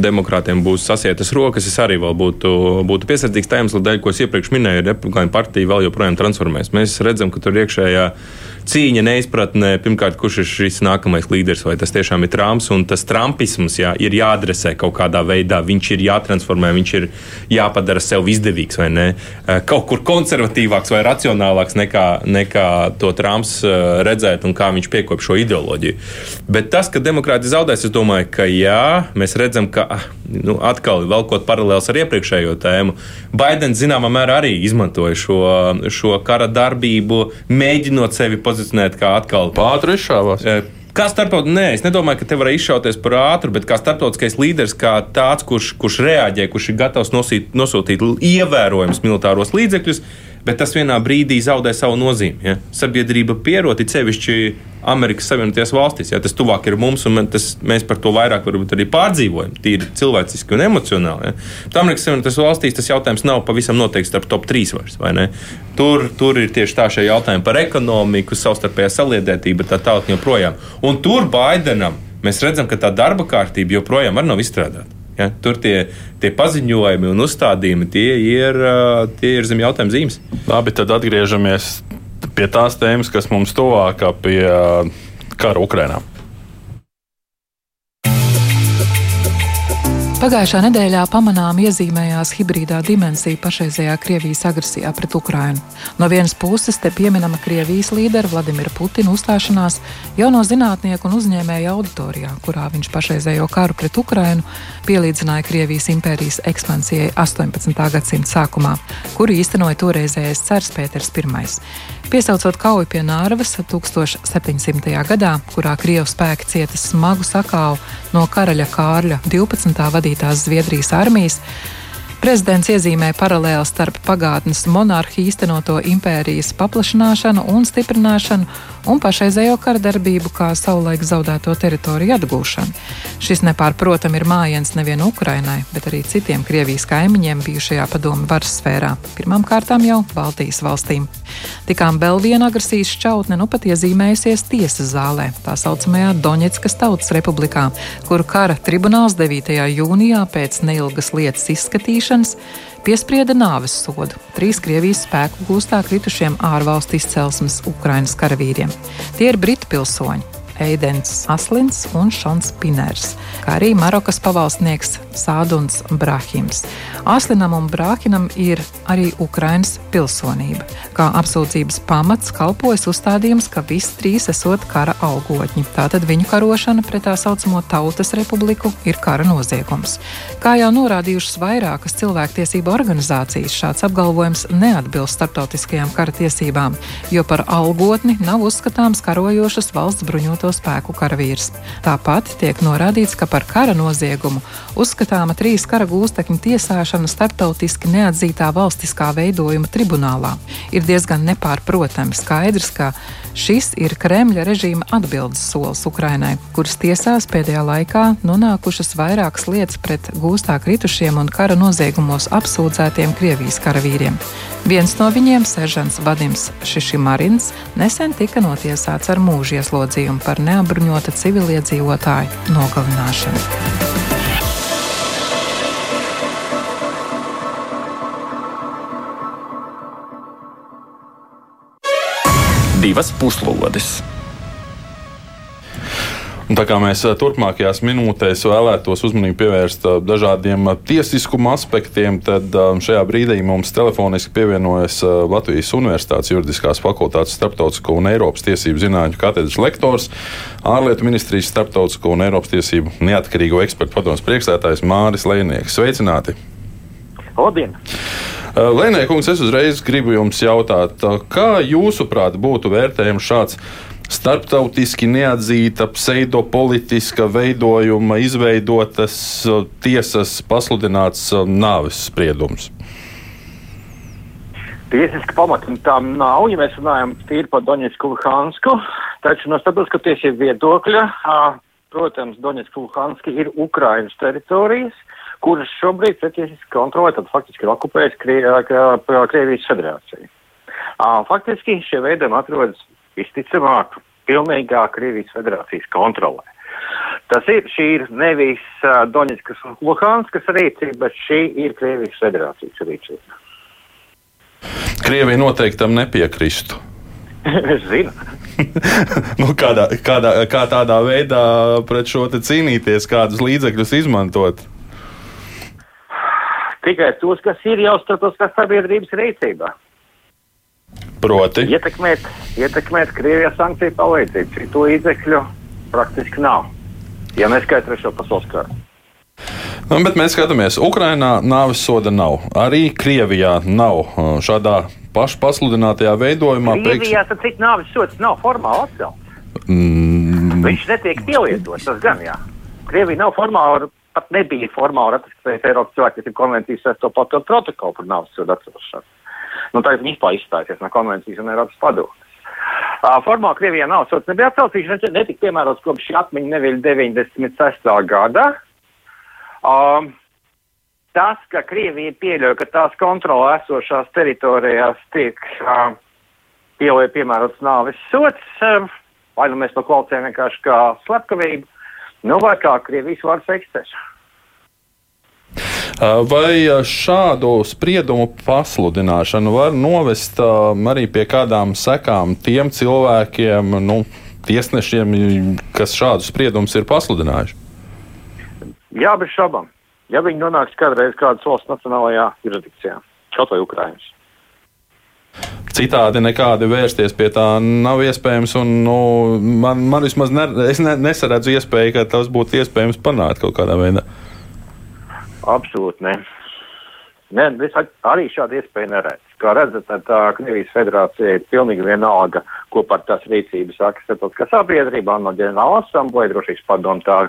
demokrātiem būs sasietas rokas. Es arī būtu, būtu piesardzīgs tajā iemeslā dēļ, ko es iepriekš minēju. Republikāņu partija vēl joprojām transformēs. Mēs redzam, ka tur iekšējā cīņa, neizpratne, pirmkārt, kurš ir šis nākamais līderis, vai tas tiešām ir Trumps, un tas Trumpisms jā, ir jāadresē kaut kādā veidā, viņš ir jātransformē, viņš ir jāpadara sev izdevīgs, vai ne? Eh, kaut kur konservatīvāks vai racionālāks nekā, nekā to Trumps eh, redzēt un kā viņš piekop šo ideoloģiju. Bet tas, ka demokrāti zaudēs, es domāju, ka jā, mēs redzam, ka ah, nu, atkal velkot paralēlus ar iepriekšējo tēmu, Baidens zināmā mērā arī izmantoja šo, šo kara darbību, mēģinot sevi pozicionēt pozicionēt kā atkal pātri izšāvās. Eh, kā starptautiskais, nē, es nedomāju, ka te var izšauties par ātru, bet kā starptautiskais līderis, kā tāds, kurš, kurš reaģē, kurš ir gatavs nosīt, nosūtīt ievērojumus militāros līdzekļus, bet tas vienā brīdī zaudē savu nozīmi. Ja? Sabiedrība pierod, it sevišķi Amerikas Savienotajās valstīs. Ja? Tas tuvāk ir mums, un tas, mēs par to vairāk arī pārdzīvojam, tīri cilvēciski un emocionāli. Ja? Amerikas Savienotajās valstīs tas jautājums nav pavisam noteikts starp top 3 vairs. Tur, tur ir tieši tā šie jautājumi par ekonomiku, savstarpējā saliedētību, tā tālāk joprojām. Un tur Baidenam mēs redzam, ka tā darba kārtība joprojām nav izstrādāta. Ja? Tur tie, tie paziņojumi un uzstādījumi tie ir, tie ir zem jautājuma zīmes. Labi, tad atgriežamies pie tās tēmas, kas mums tuvākā pie kara Ukrainā. Pagājušā nedēļā pamanām iezīmējās hibrīdā dimensija pašreizējā Krievijas agresijā pret Ukrainu. No vienas puses te pieminama Krievijas līdera Vladimira Putina uzstāšanās jauno zinātnieku un uzņēmēju auditorijā, kurā viņš pašreizējo karu pret Ukrainu pielīdzināja Krievijas impērijas ekspansijai 18. gadsimta sākumā, kuru īstenoja toreizējais cars Pēters I. Piesaucot kauju pie Nārvas 1700. gadā, kurā Krievu spēki cieta smagu sakāvu no karaļa Kārļa 12. vadītās Zviedrijas armijas, Prezidents iezīmē paralēli starp pagātnes monarhiju īstenoto impērijas paplašināšanu un stiprināšanu un pašreizējo kara darbību kā savulaik zaudēto teritoriju atgūšanu. Šis nepārprotam ir mājiens nevien Ukrainai, bet arī citiem Krievijas kaimiņiem bijušajā padomu varas sfērā, pirmām kārtām jau Baltijas valstīm. Tikām vēl viena agresijas šķautne nu pat iezīmējusies tiesas zālē, tā saucamajā Doņetskas Tautas Republikā, kuru kara tribunāls 9. jūnijā pēc neilgas lietas izskatīšanas piesprieda nāves sodu trīs Krievijas spēku gūstā kritušiem ārvalstu izcelsmes Ukrainas karavīriem. Tie ir britu pilsoņi. Eidens Aslins un Šons Piners, kā arī Marokas pavalsnieks Sāduns Brahims. Aslinam un Brāhinam ir arī Ukrainas pilsonība. Kā apsūdzības pamats kalpojas uzstādījums, ka visi trīs esot kara algotņi. Tātad viņu karošana pret tā saucamo Tautas republiku ir kara noziegums. Kā jau norādījušas vairākas cilvēktiesību organizācijas, šāds apgalvojums neatbilst starptautiskajām kara tiesībām, jo par algotni nav uzskatāms karojošas valsts bruņoto spēku karavīrs. Tāpat tiek norādīts, ka par kara noziegumu uzskatāma trīs kara gūstekņu tiesāšana starptautiski neatzītā valstiskā veidojuma tribunālā. Ir diezgan nepārprotami skaidrs, ka šis ir Kremļa režīma atbildes solis Ukrainai, kuras tiesās pēdējā laikā nonākušas vairākas lietas pret gūstā kritušiem un kara noziegumos apsūdzētiem Krievijas karavīriem. Viens no viņiem, seržants Vadims Šišimarins, nesen tika notiesāts ar mūža ieslodzījumu par neapbruņota civiliedzīvotāju nogalināšanu. Divas puslodes. Un tā kā mēs turpmākajās minūtēs vēlētos uzmanību pievērst dažādiem tiesiskuma aspektiem, tad šajā brīdī mums telefoniski pievienojas Latvijas Universitātes juridiskās fakultātes starptautisko un Eiropas tiesību zinātņu katedras lektors, ārlietu ministrijas starptautisko un Eiropas tiesību neatkarīgo ekspertu padomus priekšsētājs Māris Lēnieks. Sveicināti! Labdien! Uh, Lēnē, kungs, es uzreiz gribu jums jautāt, uh, kā jūsuprāt būtu vērtējams šāds starptautiski neatzīta pseidopolitiska veidojuma izveidotas uh, tiesas pasludināts nāves spriedums? Tiesiski pamati tam nav, ja mēs runājam tīri par Doņetsku Luhansku, taču no starptautiskā tiesību viedokļa, protams, Doņetsku Luhanski ir Ukrainas teritorijas, kuras šobrīd preciziski kontrolē, tad faktiski ir okupējusi Krie, Krievijas federācija. Faktiski šie veidojumi atrodas visticamāk pilnīgā Krievijas federācijas kontrolē. Tas ir, šī ir nevis uh, Doņetskas un Luhanskas rīcība, bet šī ir Krievijas federācijas rīcība. Krievija noteikti tam nepiekristu. [LAUGHS] es zinu. [LAUGHS] nu, kādā, kādā, kā tādā veidā pret šo cīnīties, kādus līdzekļus izmantot? Tikai tos, kas ir jau starptautiskās sabiedrības rīcībā. Proti? Ietekmēt, ietekmēt Krievijas sankciju palīdzību. Citu līdzekļu praktiski nav. Ja neskaidro trešo pasaules karu. Nu, bet mēs skatāmies, Ukrainā nāves soda nav. Arī Krievijā nav šādā pašpasludinātajā veidojumā. Krievijā tas cits nāves sods nav formāli atcelts. Mm. Viņš netiek pielietots, tas gan jā. Krievija nav formāli pat nebija formāli ratificējis Eiropas cilvēktiesību konvencijas sesto papildu protokolu par nāves sodu atcelšanu. Nu, tā ir vispār izstājusies no konvencijas un Eiropas padomas. Uh, formāli Krievijā nav sots nebija atcelts, viņš netika piemērots kopš šī atmiņa neviļ 96. gadā. Um, tas, ka Krievija pieļauj, ka tās kontrolē esošās teritorijās tiek uh, piemērots nāves sots, uh, vai nu mēs to kvalificējam vienkārši kā slepkavību, Nu, vai kā Krievijas varas ekscesu. Vai šādu spriedumu pasludināšanu var novest arī pie kādām sekām tiem cilvēkiem, nu, tiesnešiem, kas šādus spriedumus ir pasludinājuši? Jā, bez šaubām. Ja viņi nonāks kādreiz kādas valsts nacionālajā jurisdikcijā, kaut vai Ukraiņas. Citādi nekādi vērsties pie tā nav iespējams. Un, nu, man, man vismaz ne, ne, nesaredzu iespēju, ka tas būtu iespējams panākt kaut kādā veidā. Absolūti ne. Ne, es arī šādu iespēju neredzu. Kā redzat, tā Krievijas federācija ir pilnīgi vienalga, ko par tās rīcības saka starptautiskā sabiedrība, no ģenerāla asambleja, drošības padomu tā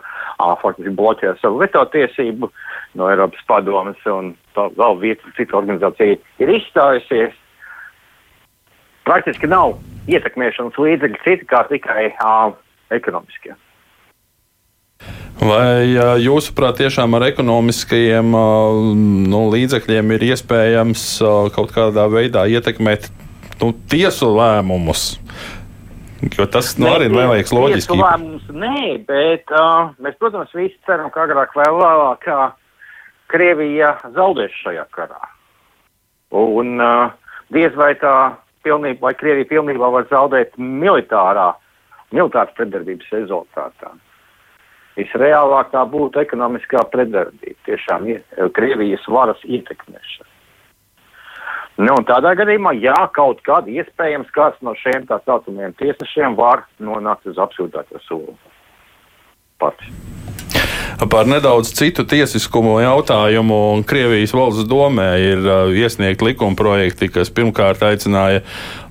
faktiski bloķē savu veto tiesību no Eiropas padomas, un vēl vieta cita organizācija ir izstājusies. Praktiski nav ietekmēšanas līdzekļi citi kā tikai a, ekonomiskie. Vai jūsuprāt, tiešām ar ekonomiskajiem nu, līdzekļiem ir iespējams kaut kādā veidā ietekmēt nu, tiesu lēmumus? Jo tas nu, arī neliekas loģiski. Lēmums, nē, bet uh, mēs, protams, visi ceram, ka agrāk vai vēlāk Krievija zaudēs šajā karā. Un uh, diez vai tā pilnībā, vai Krievija pilnībā var zaudēt militārā, militāras pretdarbības rezultātā visreālāk tā būtu ekonomiskā pretdarbība, tiešām Krievijas varas ietekmēšana. Nu, tādā gadījumā, jā, kaut kad iespējams kāds no šiem tā saucamajiem tiesnešiem var nonākt uz apsūdzēto soli. Pats. Par nedaudz citu tiesiskumu jautājumu Krievijas valsts domē ir uh, iesniegt likumprojekti, kas pirmkārt aicināja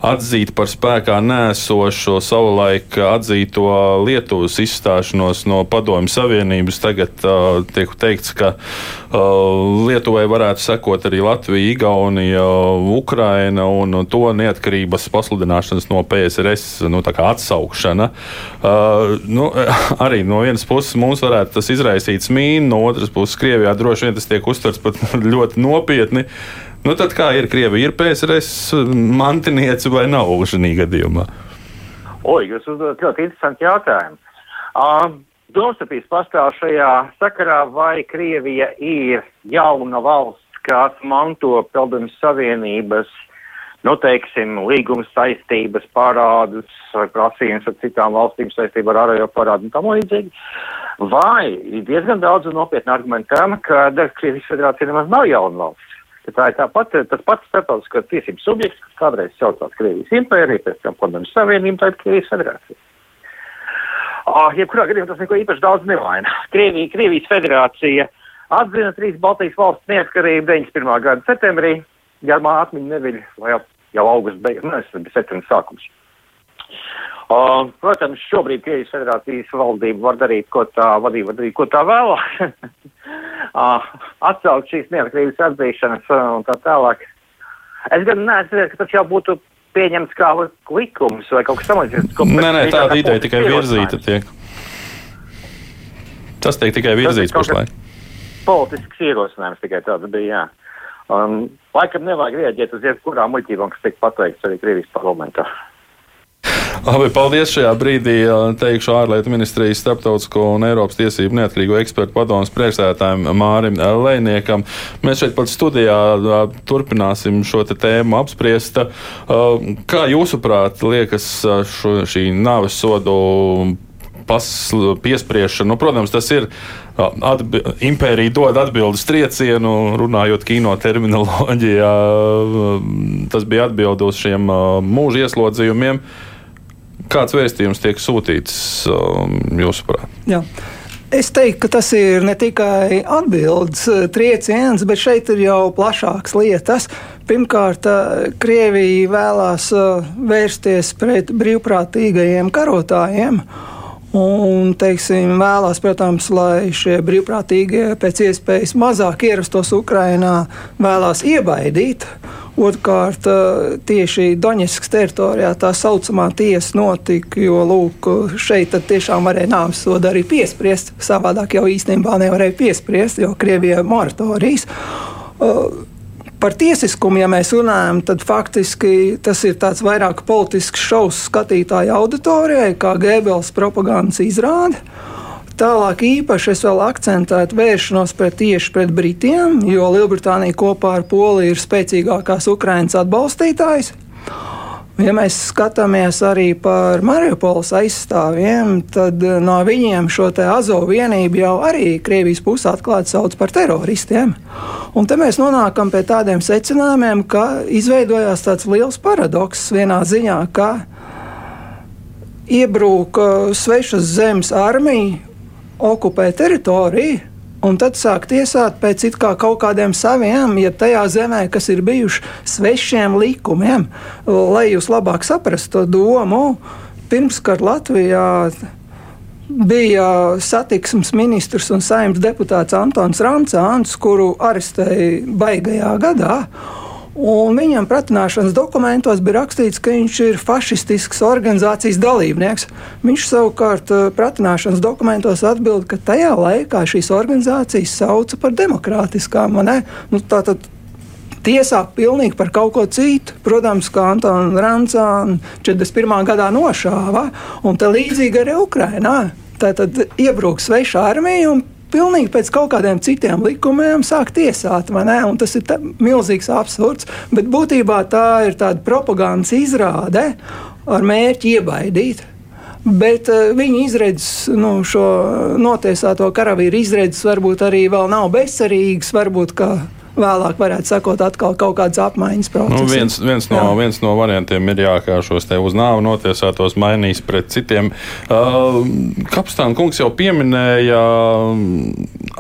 atzīt par spēkā nēsošo savulaik atzīto Lietuvas izstāšanos no Padomju Savienības. Tagad uh, tiek teikts, ka uh, Lietuvai varētu sekot arī Latvija, Igaunija, Ukraina un to neatkarības pasludināšanas no PSRS nu, atsaukšana. Uh, nu, [LAUGHS] arī no vienas puses mums varētu tas izraisīt smīnu, no otras puses Krievijā droši vien tas tiek uztverts pat [LAUGHS] ļoti nopietni. Nu, tad kā ir Krievija? Ir PSRS mantiniece vai nav šajā gadījumā? Oi, jūs uzdodat ļoti interesantu jautājumu. Uh, Domstarpības pastāv šajā sakarā, vai Krievija ir jauna valsts, kas manto Padomju Savienības, nu, teiksim, līguma saistības, parādus vai prasības ar citām valstīm saistībā ar ārējo parādu un tam līdzīgi. Vai ir diezgan daudz nopietnu argumentu tam, ka Krievijas federācija nemaz nav jauna valsts. Tā ir tāpat, tas pats starptautiskās tiesības subjekts, kas kādreiz saucās Krievijas impērija, pēc tam Padomju Savienība, tā ir Krievijas federācija. Uh, jebkurā gadījumā tas neko īpaši daudz nevaina. Krievija, Krievijas federācija atzina trīs Baltijas valsts neatkarību 91. gada septembrī, ja man atmiņa neviļ, vai jau, jau augusta beigas, nu, tas bija septembris sākums. Uh, protams, šobrīd Krievijas federācijas valdība var darīt, ko tā vadība var darīt, ko tā vēlāk. uh, [LAUGHS] atcelt šīs neatkarības atzīšanas uh, un tā tālāk. Es gan neesmu, ka tas jau būtu pieņemts kā likums vai kaut kas tamlīdzīgs. Nē, nē, tāda ideja tikai virzīta tiek. Tas tiek tikai virzīts pašlaik. Politisks ierosinājums tikai tāds bija, jā. Um, laikam nevajag rēģēt uz jebkurām muļķībām, kas tiek pateikts arī Krievijas parlamentā. Labi, paldies šajā brīdī. Teikšu ārlietu ministrijas starptautisko un Eiropas tiesību neatkarīgo ekspertu padomus priekšsētājiem Mārim Lēniekam. Mēs šeit pat studijā turpināsim šo tēmu apspriest. Kā jūsuprāt, liekas šo, šī nāves sodu piespriešana? Nu, protams, tas ir Atbi impērija dod atbildes triecienu, runājot kino terminoloģijā. Tas bija atbildi uz šiem mūža ieslodzījumiem. Kāds vēstījums tiek sūtīts um, jūsuprāt? Jā. Es teiktu, ka tas ir ne tikai atbildes uh, trieciens, bet šeit ir jau plašākas lietas. Pirmkārt, uh, Krievija vēlās uh, vērsties pret brīvprātīgajiem karotājiem. Un, teiksim, vēlās, protams, lai šie brīvprātīgie pēc iespējas mazāk ierastos Ukrajinā, vēlās iebaidīt. Otrkārt, tieši Doņetskas teritorijā tā saucamā tiesa notika, jo lūk, šeit tiešām varēja nāves sodu arī piespriest. Savādāk jau īstenībā nevarēja piespriest, jo Krievijai moratorijas. Par tiesiskumu, ja mēs runājam, tad faktiski tas ir tāds vairāk politisks šausmas skatītāju auditorijai, kā Gēbels propagandas izrāde. Tālāk īpaši es vēl akcentētu vēršanos pret tieši pret Britiem, jo Lielbritānija kopā ar Poliju ir spēcīgākās Ukraiņas atbalstītājs. Ja mēs skatāmies arī par Mariupoles aizstāvjiem, tad eh, no viņiem šo Azovu vienību jau arī Krievijas puse atklāti sauc par teroristiem. Un te mēs nonākam pie tādiem secinājumiem, ka izveidojās tāds liels paradoks vienā ziņā, ka iebrūk svešas zemes armija, okupē teritoriju un tad sāk tiesāt pēc kā kaut kādiem saviem, ja tajā zemē, kas ir bijuši svešiem likumiem, lai jūs labāk saprastu to domu. Pirmskar Latvijā bija satiksmes ministrs un saimnes deputāts Antons Rancāns, kuru arestēja baigajā gadā. Un viņam pratināšanas dokumentos bija rakstīts, ka viņš ir fašistisks organizācijas dalībnieks. Viņš savukārt eh, pratināšanas dokumentos atbild, ka tajā laikā šīs organizācijas sauca par demokrātiskām. Nu, tātad tiesā pilnīgi par kaut ko citu. Protams, kā Antona Rančāna 41. gadā nošāva, un tā līdzīgi arī Ukrainā. Tātad iebrūk sveša armija un pilnīgi pēc kaut kādiem citiem likumiem sāk tiesāt. Tas ir milzīgs absurds, bet būtībā tā ir tāda propagandas izrāde ar mērķi iebaidīt. Bet uh, viņa izredzes, nu, šo notiesāto karavīru izredzes varbūt arī vēl nav bezcerīgas. Varbūt, ka vēlāk varētu sakot atkal kaut kādas apmaiņas procesi. Nu, viens, viens, no, jā. viens no variantiem ir jā, kā šos te uz nāvu notiesātos mainīs pret citiem. Uh, Kapstāna kungs jau pieminēja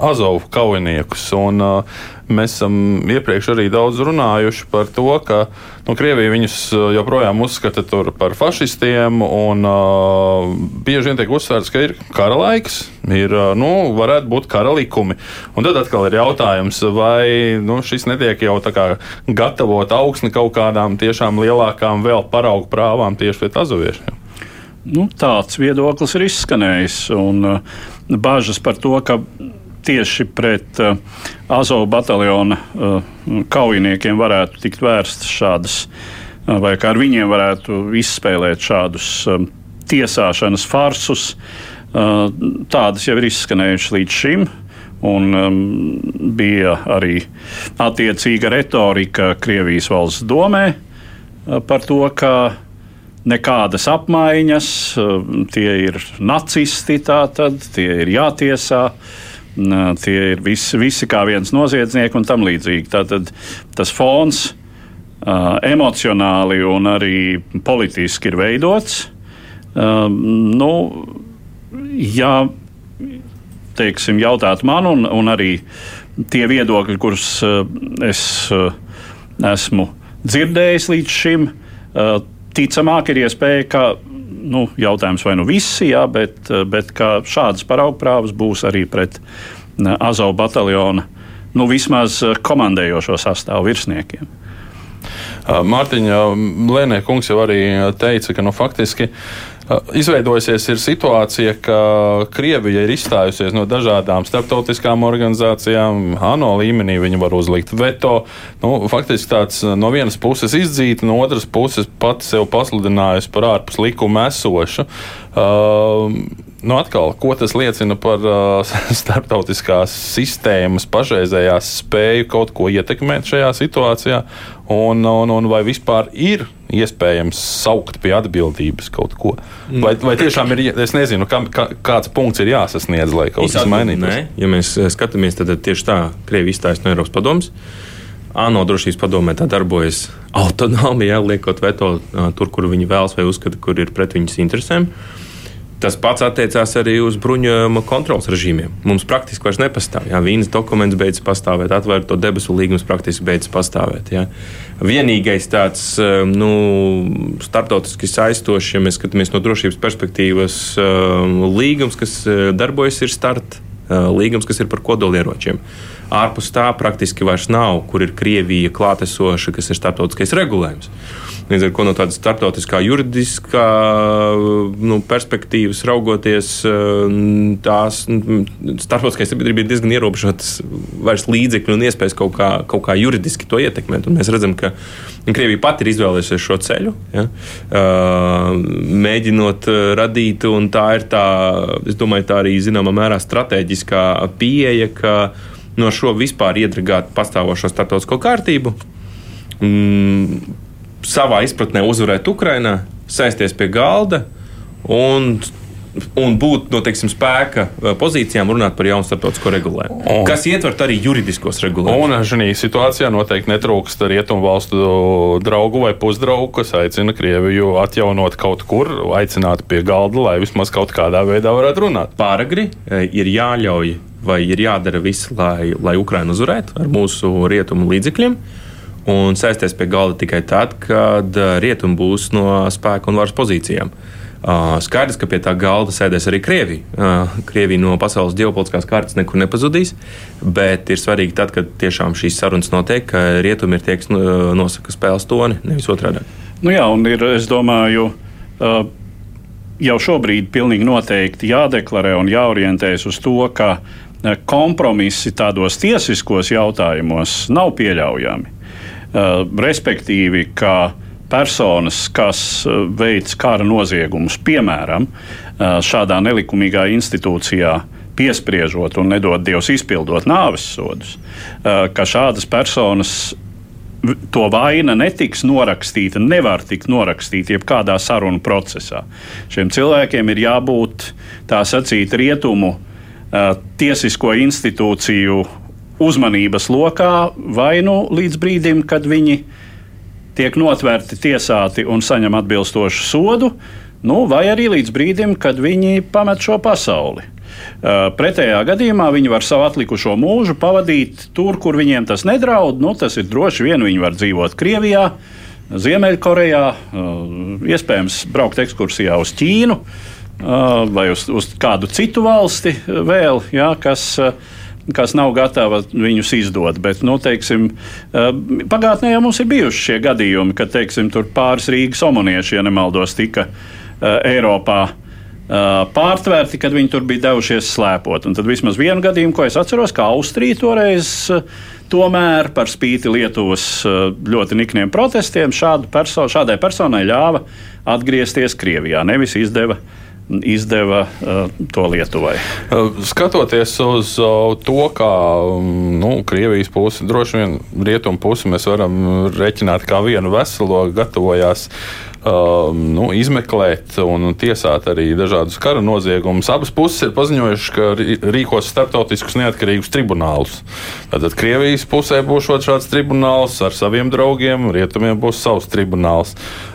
Azovu kaujiniekus. Un, uh, Mēs esam iepriekš arī daudz runājuši par to, ka nu, Krievija viņus uh, joprojām uzskata par fašistiem. Un, uh, bieži vien tiek uzsvērts, ka ir kara laiks, ir, uh, nu, varētu būt kara likumi. Un tad atkal ir jautājums, vai nu, šis netiek jau gatavot augsni kaut kādām tiešām lielākām vēl paraugu prāvām tieši pret azoviešiem. Nu, tāds viedoklis ir izskanējis. Un, uh, bažas par to, ka tieši pret uh, Azovu bataljona uh, kaujiniekiem varētu tikt vērstas šādas, uh, vai kā ar viņiem varētu izspēlēt šādus um, tiesāšanas farsus. Uh, tādas jau ir izskanējušas līdz šim. Un um, bija arī attiecīga retorika Krievijas valsts domē uh, par to, ka nekādas apmaiņas, uh, tie ir nacisti, tātad tie ir jātiesā. Uh, Tie ir visi, visi kā viens noziedznieks un tam līdzīgi. Tātad tas fons emocionāli un arī politiski ir veidots. Nu, ja teiksim, jautāt man, un, un arī tie viedokļi, kurus es esmu dzirdējis līdz šim, ticamāk ir iespēja, ka nu, jautājums vai nu visi, jā, bet, bet šādas paraugprāvas būs arī pret Azovu bataljona nu, vismaz eh, komandējošo sastāvu virsniekiem. Mārtiņa Lēnē kungs jau arī teica, ka nu, faktiski uh, Izveidojusies ir situācija, ka Krievija ir izstājusies no dažādām starptautiskām organizācijām. ANO līmenī viņi var uzlikt veto. Nu, faktiski tāds no vienas puses izdzīta, no otras puses pati sev pasludinājusi par ārpus likuma esošu. Uh, Nu, atkal, ko tas liecina par uh, [LAUGHS] starptautiskās sistēmas pašreizējās spēju kaut ko ietekmēt šajā situācijā, un, un, un vai vispār ir iespējams saukt pie atbildības kaut ko? Vai, vai tiešām ir, es nezinu, kā, kā, kāds punkts ir jāsasniedz, lai kaut kas mainītos? Nē, ja mēs eh, skatāmies, tad tieši tā Krievija izstājas no Eiropas padomus. ANO drošības padomē tā darbojas autonomi, jā, liekot veto uh, tur, kur viņi vēlas vai uzskata, kur ir pret viņas interesēm. Uh, Tas pats attiecās arī uz bruņojuma kontrols režīmiem. Mums praktiski vairs nepastāv. Jā, vīnas dokuments beidzas pastāvēt, atvērto debesu līgums praktiski beidzas pastāvēt. Jā. Vienīgais tāds eh, nu, starptautiski saistošs, ja mēs skatāmies no drošības perspektīvas, eh, līgums, kas eh, darbojas, ir starta līgums, kas ir par kodolieročiem. Ārpus tā praktiski vairs nav, kur ir Krievija klātesoša, kas ir starptautiskais regulējums. Līdz ar to no tādas starptautiskā juridiskā nu, perspektīvas raugoties, tās starptautiskais sabiedrība ir diezgan ierobežotas vairs līdzekļu un iespējas kaut kā, kaut kā juridiski to ietekmēt. Un mēs redzam, ka Krievija pati ir izvēlējusies šo ceļu, ja, mēģinot radīt, un tā ir tā, es domāju, tā arī zināmā mērā strateģiskā pieeja, ka no šo vispār iedragāt pastāvošo starptautisko kārtību. Mm, savā izpratnē uzvarēt Ukrajinā, sēsties pie galda un un būt no teiksim, spēka pozīcijām, runāt par jaunu starptautisko regulējumu. Un, kas ietver arī juridiskos regulējumus. Un šajā situācijā noteikti netrūkst rietumu valstu draugu vai pusdraugu, kas aicina Krieviju atjaunot kaut kur, aicināt pie galda, lai vismaz kaut kādā veidā varētu runāt. Pāragri ir jāļauj vai ir jādara viss, lai, lai Ukraina uzvarētu ar mūsu rietumu līdzekļiem un sēsties pie galda tikai tad, kad uh, rietumi būs no spēka un varas pozīcijām. Uh, skaidrs, ka pie tā galda sēdēs arī Krievija. Uh, Krievija no pasaules ģeopolitiskās kartes nekur nepazudīs, bet ir svarīgi tad, kad tiešām šīs sarunas notiek, ka rietumi ir tie, kas nosaka spēles toni, nevis otrādi. Nu jā, un ir, es domāju, jau šobrīd pilnīgi noteikti jādeklarē un jāorientējas uz to, ka kompromisi tādos tiesiskos jautājumos nav pieļaujami. Eh, respektīvi, ka personas, kas eh, veic kara noziegumus, piemēram, eh, šādā nelikumīgā institūcijā, piespriežot un nedod Dievs izpildot nāves sodus, ka šādas personas to vaina netiks norakstīta, nevar tikt norakstīta jebkādā sarunu procesā. Šiem cilvēkiem ir jābūt tā sacīt rietumu tiesisko institūciju uzmanības lokā vai nu līdz brīdim, kad viņi tiek notvērti, tiesāti un saņem atbilstošu sodu, nu, vai arī līdz brīdim, kad viņi pamet šo pasauli. Pretējā gadījumā viņi var savu atlikušo mūžu pavadīt tur, kur viņiem tas nedraud. Nu, tas ir droši vien viņi var dzīvot Krievijā, Ziemeļkorejā, iespējams, braukt ekskursijā uz Ķīnu uh, vai uz, uz kādu citu valsti vēl, jā, kas uh, kas nav gatava viņus izdot. Bet, nu, teiksim, eh, pagātnē jau mums ir bijuši šie gadījumi, kad teiksim, pāris Rīgas omonieši, ja nemaldos, tika uh, Eiropā pārtvērti, kad viņi tur bija devušies slēpot. Un tad vismaz vienu gadījumu, ko es atceros, ka Austrija toreiz. Tomēr par spīti Lietuvas ļoti nikniem protestiem perso šādai personai ļāva atgriezties Krievijā. Nevis izdeva uh, izdeva uh, to Lietuvai. Uh, skatoties uz uh, to, kā um, nu, Krievijas puse, droši vien rietumu pusi mēs varam reķināt kā vienu veselo, gatavojās uh, nu, izmeklēt un tiesāt arī dažādus kara noziegumus. Abas puses ir paziņojušas, ka rīkos starptautiskus neatkarīgus tribunālus. Tātad Krievijas pusē būs šāds tribunāls ar saviem draugiem, rietumiem būs savs tribunāls. Uh,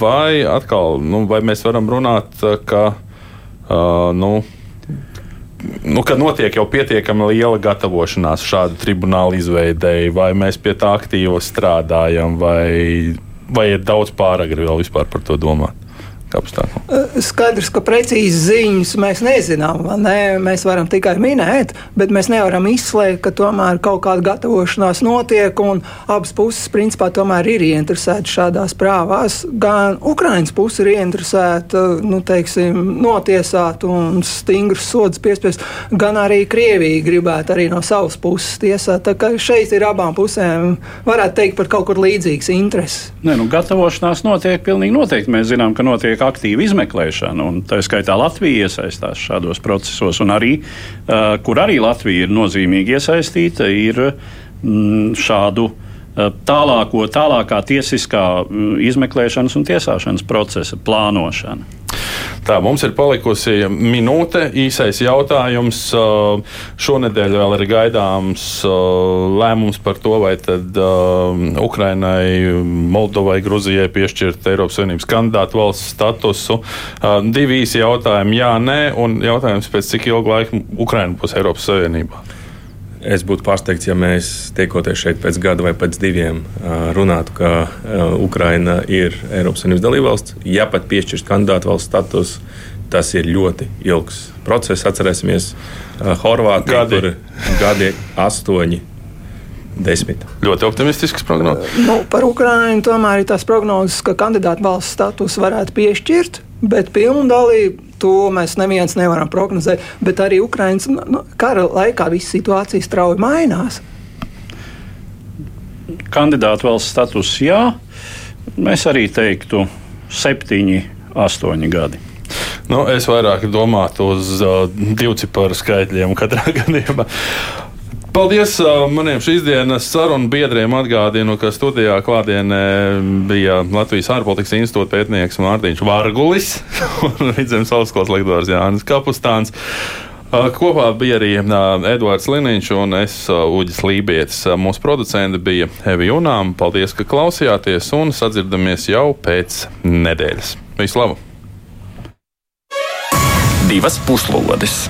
vai atkal, nu, vai mēs varam runāt, uh, ka uh, nu, nu, kad notiek jau pietiekami liela gatavošanās šādu tribunālu izveidēji, vai mēs pie tā aktīvi strādājam, vai, vai ir daudz pāragri vēl vispār par to domāt? Apstākļu? Eh, skaidrs, ka precīzi ziņas mēs nezinām. Ne? Mēs varam tikai minēt, bet mēs nevaram izslēgt, ka tomēr kaut kāda gatavošanās notiek, un abas puses principā tomēr ir ieinteresētas šādās prāvās. Gan Ukraiņas puse ir ieinteresēta nu, teiksim, notiesāt un stingrus sodus piespiest, gan arī Krievija gribētu arī no savas puses tiesāt. Tā kā šeit ir abām pusēm, varētu teikt, par kaut kur līdzīgas intereses. Nē, nu, gatavošanās notiek pilnīgi noteikti. Mēs zinām, ka notiek aktīva izmeklēšana, un tā skaitā Latvija iesaistās šādos procesos, un arī, uh, kur arī Latvija ir nozīmīgi iesaistīta, ir mm, šādu uh, tālāko, tālākā tiesiskā mm, izmeklēšanas un tiesāšanas procesa plānošana. Tā, mums ir palikusi minūte, īsais jautājums. Šonadēļ vēl ir gaidāms lēmums par to, vai tad Ukrainai, Moldovai, Gruzijai piešķirt Eiropas Savienības kandidātu valsts statusu. Divi īsi jautājumi, jā, nē, un jautājums pēc cik ilga laika Ukraina būs Eiropas Savienībā. Es būtu pārsteigts, ja mēs tiekoties šeit pēc gada vai pēc diviem runātu, ka Ukraina ir Eiropas Savienības dalībvalsts. Ja pat piešķirs kandidātu valsts status, tas ir ļoti ilgs process. Atcerēsimies, Horvātija Gadi. tur gadi astoņi. Desmit. Ļoti optimistisks prognozes. Nu, par Ukraiņu tomēr ir tās prognozes, ka kandidātu valsts status varētu piešķirt, bet pilnu dalību to mēs neviens nevaram prognozēt. Bet arī Ukraiņas nu, kara laikā viss situācija strauji mainās. Kandidātu valsts status jā, mēs arī teiktu septiņi, astoņi gadi. Nu, es vairāk domātu uz uh, divciparu skaitļiem katrā [LAUGHS] gadījumā. Paldies maniem šīs dienas sarunu biedriem. Atgādinu, ka studijā klātienē bija Latvijas ārpolitikas institūta pētnieks Mārtiņš Vārgulis [LAUGHS] un Vidzemes augstskolas lektors Jānis Kapustāns. Kopā bija arī Edvards Liniņš un es, Uģis Lībijams. Mūsu producenti bija Evi Junām. Paldies, ka klausījāties un sadzirdamies jau pēc nedēļas. Visu labu! Divas puslodes!